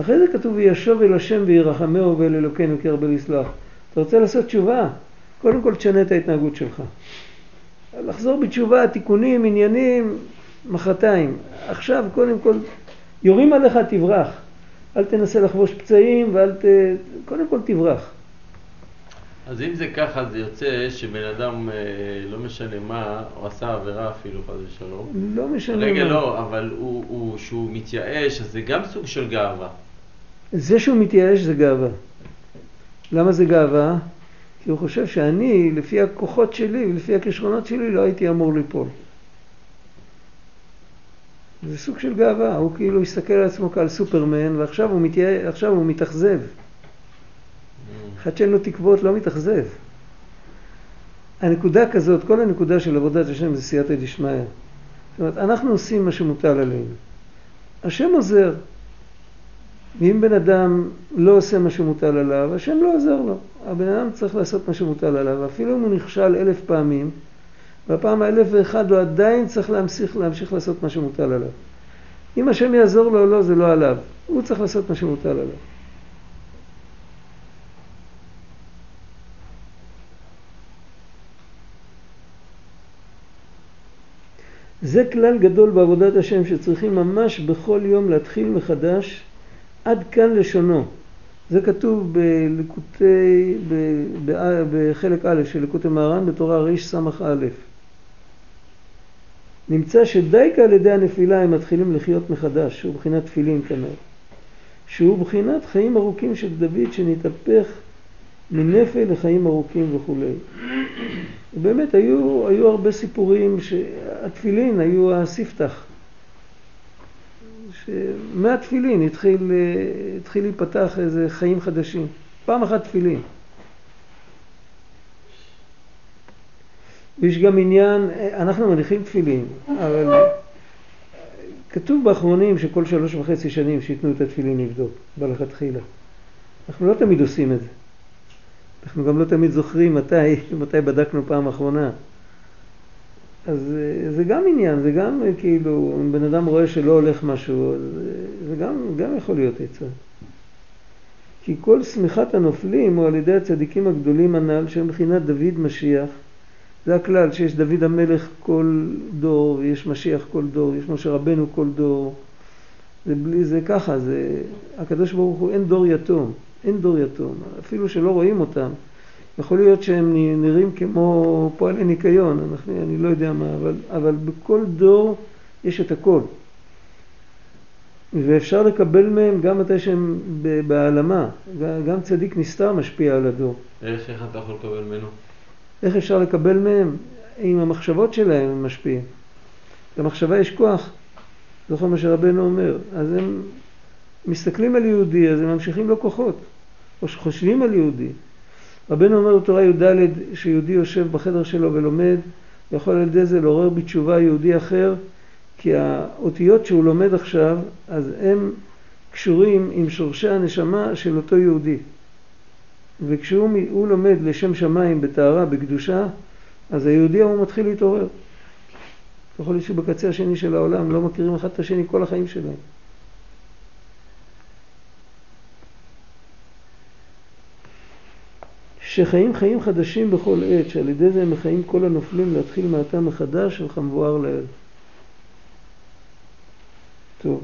אחרי זה כתוב וישוב אל השם וירחמהו ואל אלוקינו כי הרבה לסלח. אתה רוצה לעשות תשובה? קודם כל תשנה את ההתנהגות שלך. לחזור בתשובה, תיקונים, עניינים, מחרתיים. עכשיו קודם כל, יורים עליך תברח. אל תנסה לחבוש פצעים ואל ת... קודם כל תברח. אז אם זה ככה, זה יוצא שבן אדם, אה, לא משנה מה, הוא עשה עבירה אפילו, חס ושלום. לא משנה רגע, מה. לא, אבל הוא, הוא, שהוא מתייאש, אז זה גם סוג של גאווה. זה שהוא מתייאש זה גאווה. למה זה גאווה? כי הוא חושב שאני, לפי הכוחות שלי ולפי הכישרונות שלי, לא הייתי אמור ליפול. זה סוג של גאווה, הוא כאילו הסתכל על עצמו כעל סופרמן ועכשיו הוא. עכשיו הוא מתאכזב. אחד שאין לו תקוות לא מתאכזב. הנקודה כזאת, כל הנקודה של עבודת השם זה סייעתא דשמיא. זאת אומרת, אנחנו עושים מה שמוטל עלינו. השם עוזר. ואם בן אדם לא עושה מה שמוטל עליו, השם לא עוזר לו. הבן אדם צריך לעשות מה שמוטל עליו, אפילו אם הוא נכשל אלף פעמים, בפעם האלף ואחד הוא עדיין צריך להמשיך, להמשיך לעשות מה שמוטל עליו. אם השם יעזור לו או לא, זה לא עליו. הוא צריך לעשות מה שמוטל עליו. זה כלל גדול בעבודת השם שצריכים ממש בכל יום להתחיל מחדש עד כאן לשונו. זה כתוב בלקוטי, ב- ב- בחלק א' של לקוטי מהר"ן בתורה רס"א. נמצא שדייקה על ידי הנפילה הם מתחילים לחיות מחדש, שהוא בחינת תפילין כנראה. שהוא בחינת חיים ארוכים של דוד שנתהפך מנפל לחיים ארוכים וכולי. באמת היו, היו הרבה סיפורים שהתפילין היו הספתח. שמהתפילין התחיל, אה, התחיל להיפתח איזה חיים חדשים. פעם אחת תפילין. ויש גם עניין, אנחנו מניחים תפילין, אבל כתוב באחרונים שכל שלוש וחצי שנים שייתנו את התפילין לבדוק, בלכתחילה. אנחנו לא תמיד עושים את זה. אנחנו גם לא תמיד זוכרים מתי, מתי בדקנו פעם אחרונה. אז אה, זה גם עניין, זה גם אה, כאילו, אם בן אדם רואה שלא הולך משהו, אה, זה גם, גם יכול להיות עצה. כי כל שמיכת הנופלים הוא על ידי הצדיקים הגדולים הנ"ל שהם מבחינת דוד משיח. זה הכלל שיש דוד המלך כל דור, ויש משיח כל דור, יש משה רבנו כל דור. זה בלי, זה ככה, זה, הקדוש ברוך הוא אין דור יתום, אין דור יתום, אפילו שלא רואים אותם. יכול להיות שהם נראים כמו פועלי ניקיון, אנחנו, אני לא יודע מה, אבל, אבל בכל דור יש את הכל. ואפשר לקבל מהם גם מתי שהם בהעלמה, גם צדיק נסתר משפיע על הדור. איך, איך אתה יכול לקבל ממנו? איך אפשר לקבל מהם? עם המחשבות שלהם הם משפיעים. למחשבה יש כוח, זוכר מה שרבנו אומר. אז הם מסתכלים על יהודי, אז הם ממשיכים לו כוחות, או שחושבים על יהודי. רבנו אומר בתורה י"ד שיהודי יושב בחדר שלו ולומד, ויכול על ידי זה לעורר בתשובה יהודי אחר, כי האותיות שהוא לומד עכשיו, אז הם קשורים עם שורשי הנשמה של אותו יהודי. וכשהוא לומד לשם שמיים בטהרה, בקדושה, אז היהודי ההוא מתחיל להתעורר. יכול להיות שבקצה השני של העולם לא מכירים אחד את השני כל החיים שלהם. שחיים חיים חדשים בכל עת, שעל ידי זה הם מחיים כל הנופלים להתחיל מעתה מחדש של כמבואר לאל. טוב.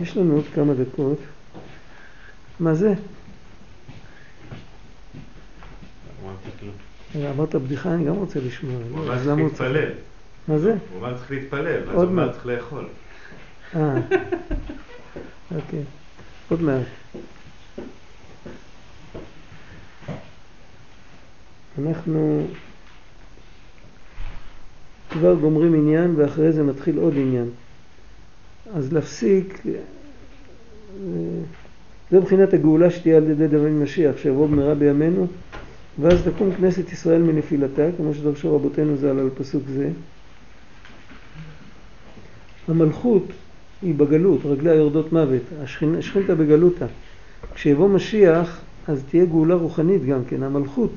יש לנו עוד כמה דקות. מה זה? אמרת בדיחה, אני גם רוצה לשמוע. הוא אמר צריך להתפלל. מה זה? הוא אמר צריך להתפלל, ואז הוא אמר צריך לאכול. אה, אוקיי. עוד מעט. אנחנו כבר גומרים עניין ואחרי זה מתחיל עוד עניין. אז להפסיק, אה, זה מבחינת הגאולה שתהיה על ידי דוד משיח, שיבוא במהרה בימינו, ואז תקום כנסת ישראל מנפילתה, כמו שדרשו רבותינו ז"ל על פסוק זה. המלכות היא בגלות, רגליה יורדות מוות, השכינתה בגלותה. כשיבוא משיח, אז תהיה גאולה רוחנית גם כן, המלכות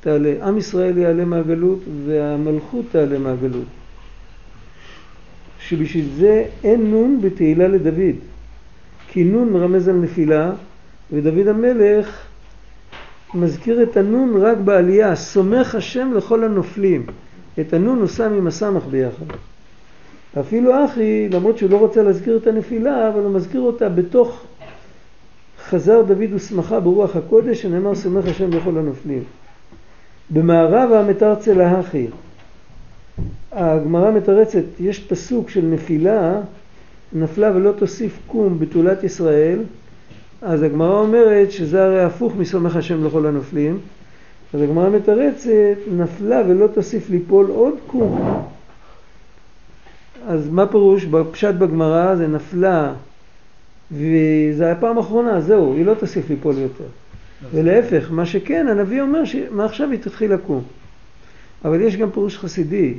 תעלה, עם ישראל יעלה מהגלות והמלכות תעלה מהגלות. שבשביל זה אין נון בתהילה לדוד, כי נון מרמז על נפילה, ודוד המלך מזכיר את הנון רק בעלייה, סומך השם לכל הנופלים. את הנון הוא שם עם הסמך ביחד. אפילו אחי, למרות שהוא לא רוצה להזכיר את הנפילה, אבל הוא מזכיר אותה בתוך חזר דוד ושמחה ברוח הקודש, שנאמר סומך השם לכל הנופלים. במערב המתרצה להכי. הגמרא מתרצת, יש פסוק של נפילה, נפלה ולא תוסיף קום בתולת ישראל, אז הגמרא אומרת שזה הרי הפוך מסומך השם לכל הנופלים, אז הגמרא מתרצת, נפלה ולא תוסיף ליפול עוד קום. אז מה פירוש? בפשט בגמרא זה נפלה וזה היה פעם אחרונה, זהו, היא לא תוסיף ליפול יותר. ולהפך, מה שכן, הנביא אומר שמעכשיו היא תתחיל לקום. אבל יש גם פירוש חסידי,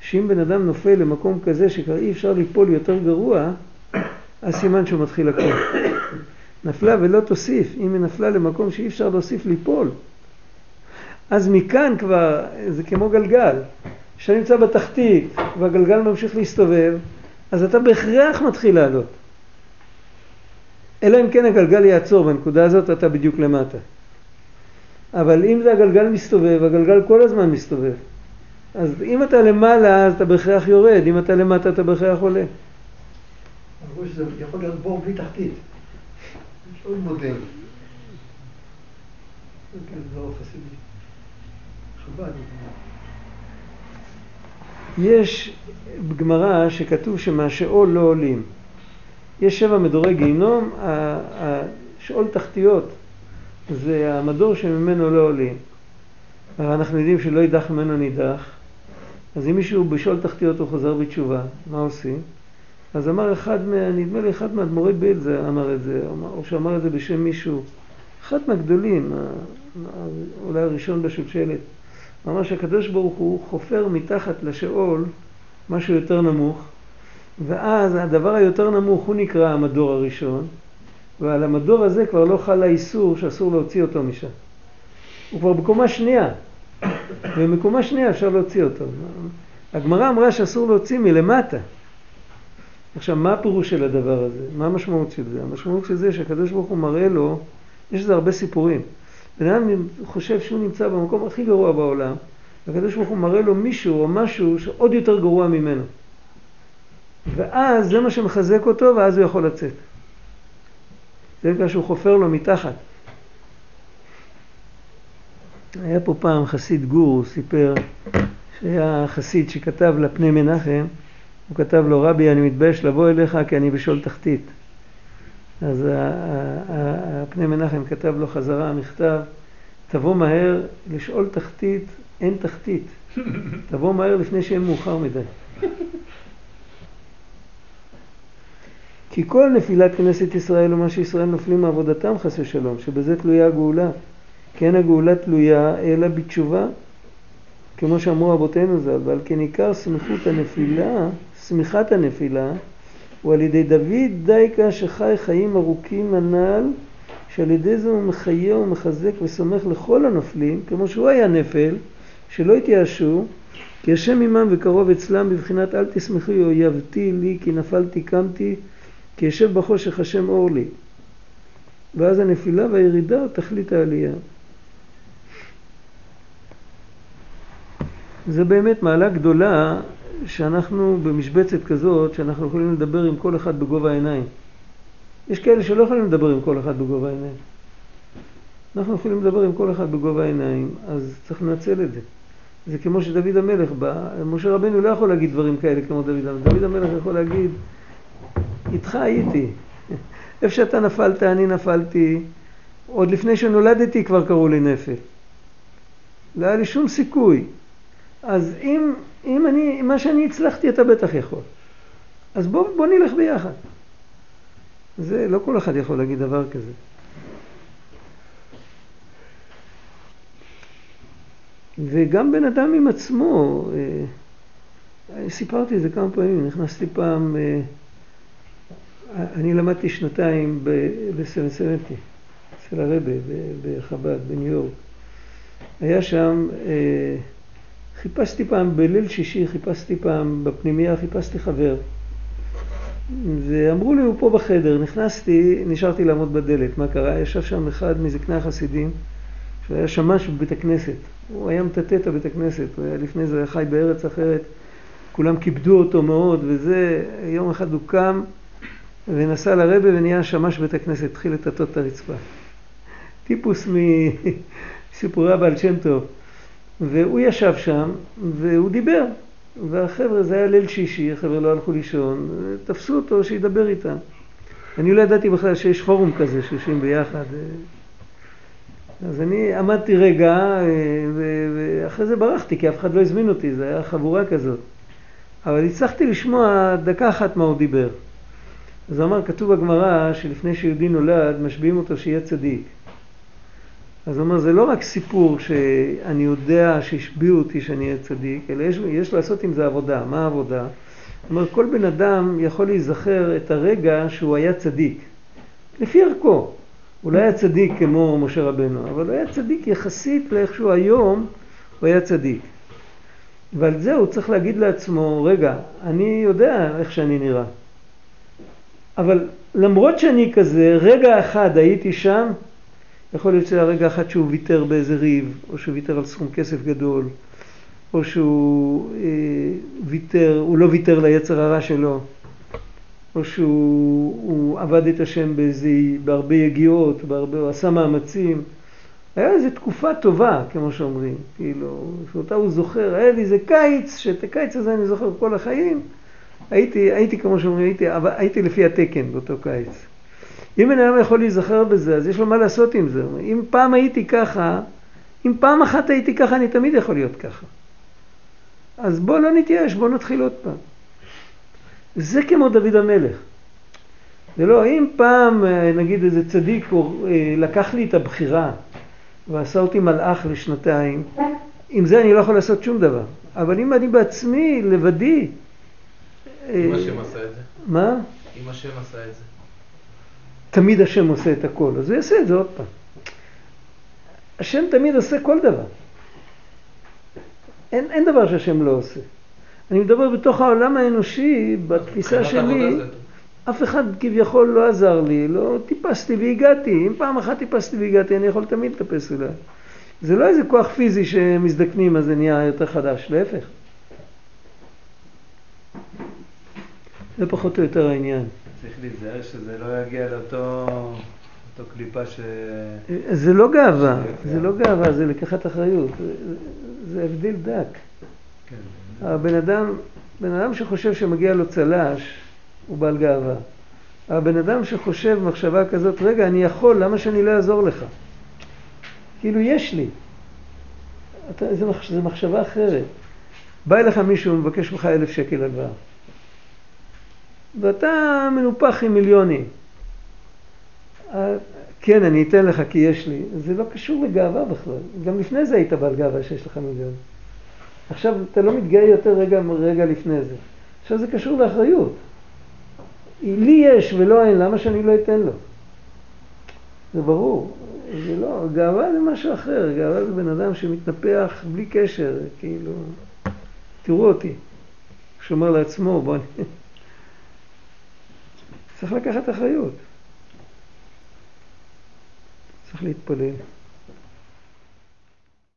שאם בן אדם נופל למקום כזה שכבר אי אפשר ליפול יותר גרוע, אז סימן שהוא מתחיל לקום. נפלה ולא תוסיף, אם היא נפלה למקום שאי אפשר להוסיף ליפול, אז מכאן כבר, זה כמו גלגל. כשאתה נמצא בתחתית והגלגל ממשיך להסתובב, אז אתה בהכרח מתחיל לעלות. אלא אם כן הגלגל יעצור בנקודה הזאת, אתה בדיוק למטה. אבל אם זה הגלגל מסתובב, הגלגל כל הזמן מסתובב. אז אם אתה למעלה, אז אתה בהכרח יורד, אם אתה למטה, אתה בהכרח עולה. אמרו שזה יכול להיות בור בלי תחתית. יש עוד מודל. כן, לא. חב"ד. יש בגמרא שכתוב שמהשאול לא עולים. יש שבע מדורי גיהינום, השאול תחתיות זה המדור שממנו לא עולים. אנחנו יודעים שלא יידח ממנו נידח, אז אם מישהו בשאול תחתיות הוא חוזר בתשובה, מה עושים? אז אמר אחד, מה, נדמה לי אחד מהאדמו"רי בילזה אמר את זה, או שאמר את זה בשם מישהו, אחד מהגדולים, אולי הראשון בשושלת, אמר שהקדוש ברוך הוא חופר מתחת לשאול משהו יותר נמוך, ואז הדבר היותר נמוך הוא נקרא המדור הראשון, ועל המדור הזה כבר לא חל האיסור שאסור להוציא אותו משם. הוא כבר בקומה שנייה, ובקומה שנייה אפשר להוציא אותו. הגמרא אמרה שאסור להוציא מלמטה. עכשיו, מה הפירוש של הדבר הזה? מה המשמעות של זה? המשמעות של זה שהקדוש ברוך הוא מראה לו, יש לזה הרבה סיפורים. בן אדם חושב שהוא נמצא במקום הכי גרוע בעולם, והקדוש ברוך הוא מראה לו מישהו או משהו שעוד יותר גרוע ממנו. ואז זה מה שמחזק אותו, ואז הוא יכול לצאת. זה בגלל שהוא חופר לו מתחת. היה פה פעם חסיד גור, סיפר שהיה חסיד שכתב לפני מנחם, הוא כתב לו, רבי, אני מתבייש לבוא אליך כי אני בשול תחתית. אז הפני מנחם כתב לו חזרה מכתב, תבוא מהר לשאול תחתית, אין תחתית. תבוא מהר לפני שיהיה מאוחר מדי. כי כל נפילת כנסת ישראל ומה שישראל נופלים מעבודתם חס ושלום, שבזה תלויה הגאולה. אין הגאולה תלויה אלא בתשובה, כמו שאמרו אבותינו ז"ל, ועל כן עיקר סמיכות הנפילה, סמיכת הנפילה, הוא על ידי דוד דייקה שחי חיים ארוכים הנ"ל, שעל ידי זה הוא מחיה ומחזק וסומך לכל הנופלים, כמו שהוא היה נפל, שלא התייאשו, כי השם עמם וקרוב אצלם בבחינת אל תשמחו אויבתי לי כי נפלתי קמתי כי ישב בחושך השם אור לי. ואז הנפילה והירידה תכלית העלייה. זה באמת מעלה גדולה שאנחנו במשבצת כזאת שאנחנו יכולים לדבר עם כל אחד בגובה העיניים. יש כאלה שלא יכולים לדבר עם כל אחד בגובה העיניים. אנחנו יכולים לדבר עם כל אחד בגובה העיניים, אז צריך לנצל את זה. זה כמו שדוד המלך בא, משה רבנו לא יכול להגיד דברים כאלה כמו דוד המלך. דוד המלך יכול להגיד, איתך הייתי. איפה שאתה נפלת, אני נפלתי. עוד לפני שנולדתי כבר קראו לי נפל. לא היה לי שום סיכוי. אז אם, אם אני, מה שאני הצלחתי אתה בטח יכול. אז בוא, בוא נלך ביחד. זה, לא כל אחד יכול להגיד דבר כזה. וגם בן אדם עם עצמו, אה, סיפרתי את זה כמה פעמים, נכנסתי פעם, אה, אני למדתי שנתיים בסנסנטי, אצל הרבה בחב"ד, בניו יורק. היה שם, אה, חיפשתי פעם, בליל שישי חיפשתי פעם, בפנימייה חיפשתי חבר. ואמרו לי, הוא פה בחדר. נכנסתי, נשארתי לעמוד בדלת. מה קרה? ישב שם אחד מזקני החסידים, שהוא היה שמש בבית הכנסת. הוא היה מטאטא את הבית הכנסת, הוא היה לפני זה חי בארץ אחרת. כולם כיבדו אותו מאוד, וזה, יום אחד הוא קם ונסע לרבה ונהיה שמש בית הכנסת, התחיל לטאטא את הרצפה. טיפוס מסיפורי הבעל שם טוב. והוא ישב שם, והוא דיבר. והחבר'ה, זה היה ליל שישי, החבר'ה לא הלכו לישון, תפסו אותו שידבר איתם. אני לא ידעתי בכלל שיש פורום כזה שיושבים ביחד. אז אני עמדתי רגע, ואחרי זה ברחתי, כי אף אחד לא הזמין אותי, זה היה חבורה כזאת. אבל הצלחתי לשמוע דקה אחת מה הוא דיבר. אז הוא אמר, כתוב בגמרא שלפני שיהודי נולד, משביעים אותו שיהיה צדיק. אז הוא אומר, זה לא רק סיפור שאני יודע שהשביעו אותי שאני אהיה צדיק, אלא יש, יש לעשות עם זה עבודה. מה העבודה? אומרת, כל בן אדם יכול להיזכר את הרגע שהוא היה צדיק, לפי ערכו. הוא לא היה צדיק כמו משה רבנו, אבל הוא היה צדיק יחסית לאיכשהו היום, הוא היה צדיק. ועל זה הוא צריך להגיד לעצמו, רגע, אני יודע איך שאני נראה. אבל למרות שאני כזה, רגע אחד הייתי שם, יכול להיות שזה הרגע אחד שהוא ויתר באיזה ריב, או שהוא ויתר על סכום כסף גדול, או שהוא אה, ויתר, הוא לא ויתר ליצר הרע שלו, או שהוא עבד את השם באיזה, בהרבה יגיעות, בהרבה, הוא עשה מאמצים. היה איזו תקופה טובה, כמו שאומרים, כאילו, שאותה הוא זוכר, היה לי איזה קיץ, שאת הקיץ הזה אני זוכר כל החיים, הייתי, הייתי כמו שאומרים, הייתי, הייתי לפי התקן באותו קיץ. אם בן אדם יכול להיזכר בזה, אז יש לו מה לעשות עם זה. אם פעם הייתי ככה, אם פעם אחת הייתי ככה, אני תמיד יכול להיות ככה. אז בוא לא נתייאש, בוא נתחיל עוד פעם. זה כמו דוד המלך. זה לא, אם פעם, נגיד איזה צדיק לקח לי את הבחירה ועשה אותי מלאך לשנתיים, עם זה אני לא יכול לעשות שום דבר. אבל אם אני בעצמי, לבדי... אם השם עשה את זה? מה? אם השם עשה את זה. תמיד השם עושה את הכל, אז הוא יעשה את זה עוד פעם. השם תמיד עושה כל דבר. אין, אין דבר שהשם לא עושה. אני מדבר בתוך העולם האנושי, בתפיסה שלי, אף אחד כביכול לא עזר לי, לא טיפסתי והגעתי. אם פעם אחת טיפסתי והגעתי, אני יכול תמיד לטפס אולי. זה לא איזה כוח פיזי שמזדקנים אז זה נהיה יותר חדש, להפך. זה פחות או יותר העניין. צריך להיזהר שזה לא יגיע לאותו אותו קליפה ש... זה לא גאווה, זה לא גאווה, זה לקחת אחריות. זה הבדל דק. כן. הבן אדם, בן אדם שחושב שמגיע לו צל"ש, הוא בעל גאווה. הבן אדם שחושב מחשבה כזאת, רגע, אני יכול, למה שאני לא אעזור לך? כאילו, יש לי. אתה, זה, מחש, זה מחשבה אחרת. בא אליך מישהו ומבקש ממך אלף שקל הלוואה. ואתה מנופח עם מיליונים. אה, כן, אני אתן לך כי יש לי. זה לא קשור לגאווה בכלל. גם לפני זה היית בעל גאווה שיש לך מיליון. עכשיו אתה לא מתגאה יותר רגע, רגע לפני זה. עכשיו זה קשור לאחריות. לי יש ולא אין, למה שאני לא אתן לו? זה ברור. זה לא, גאווה זה משהו אחר. גאווה זה בן אדם שמתנפח בלי קשר, כאילו... תראו אותי. שאומר לעצמו, בוא... צריך לקחת אחריות. צריך להתפלל.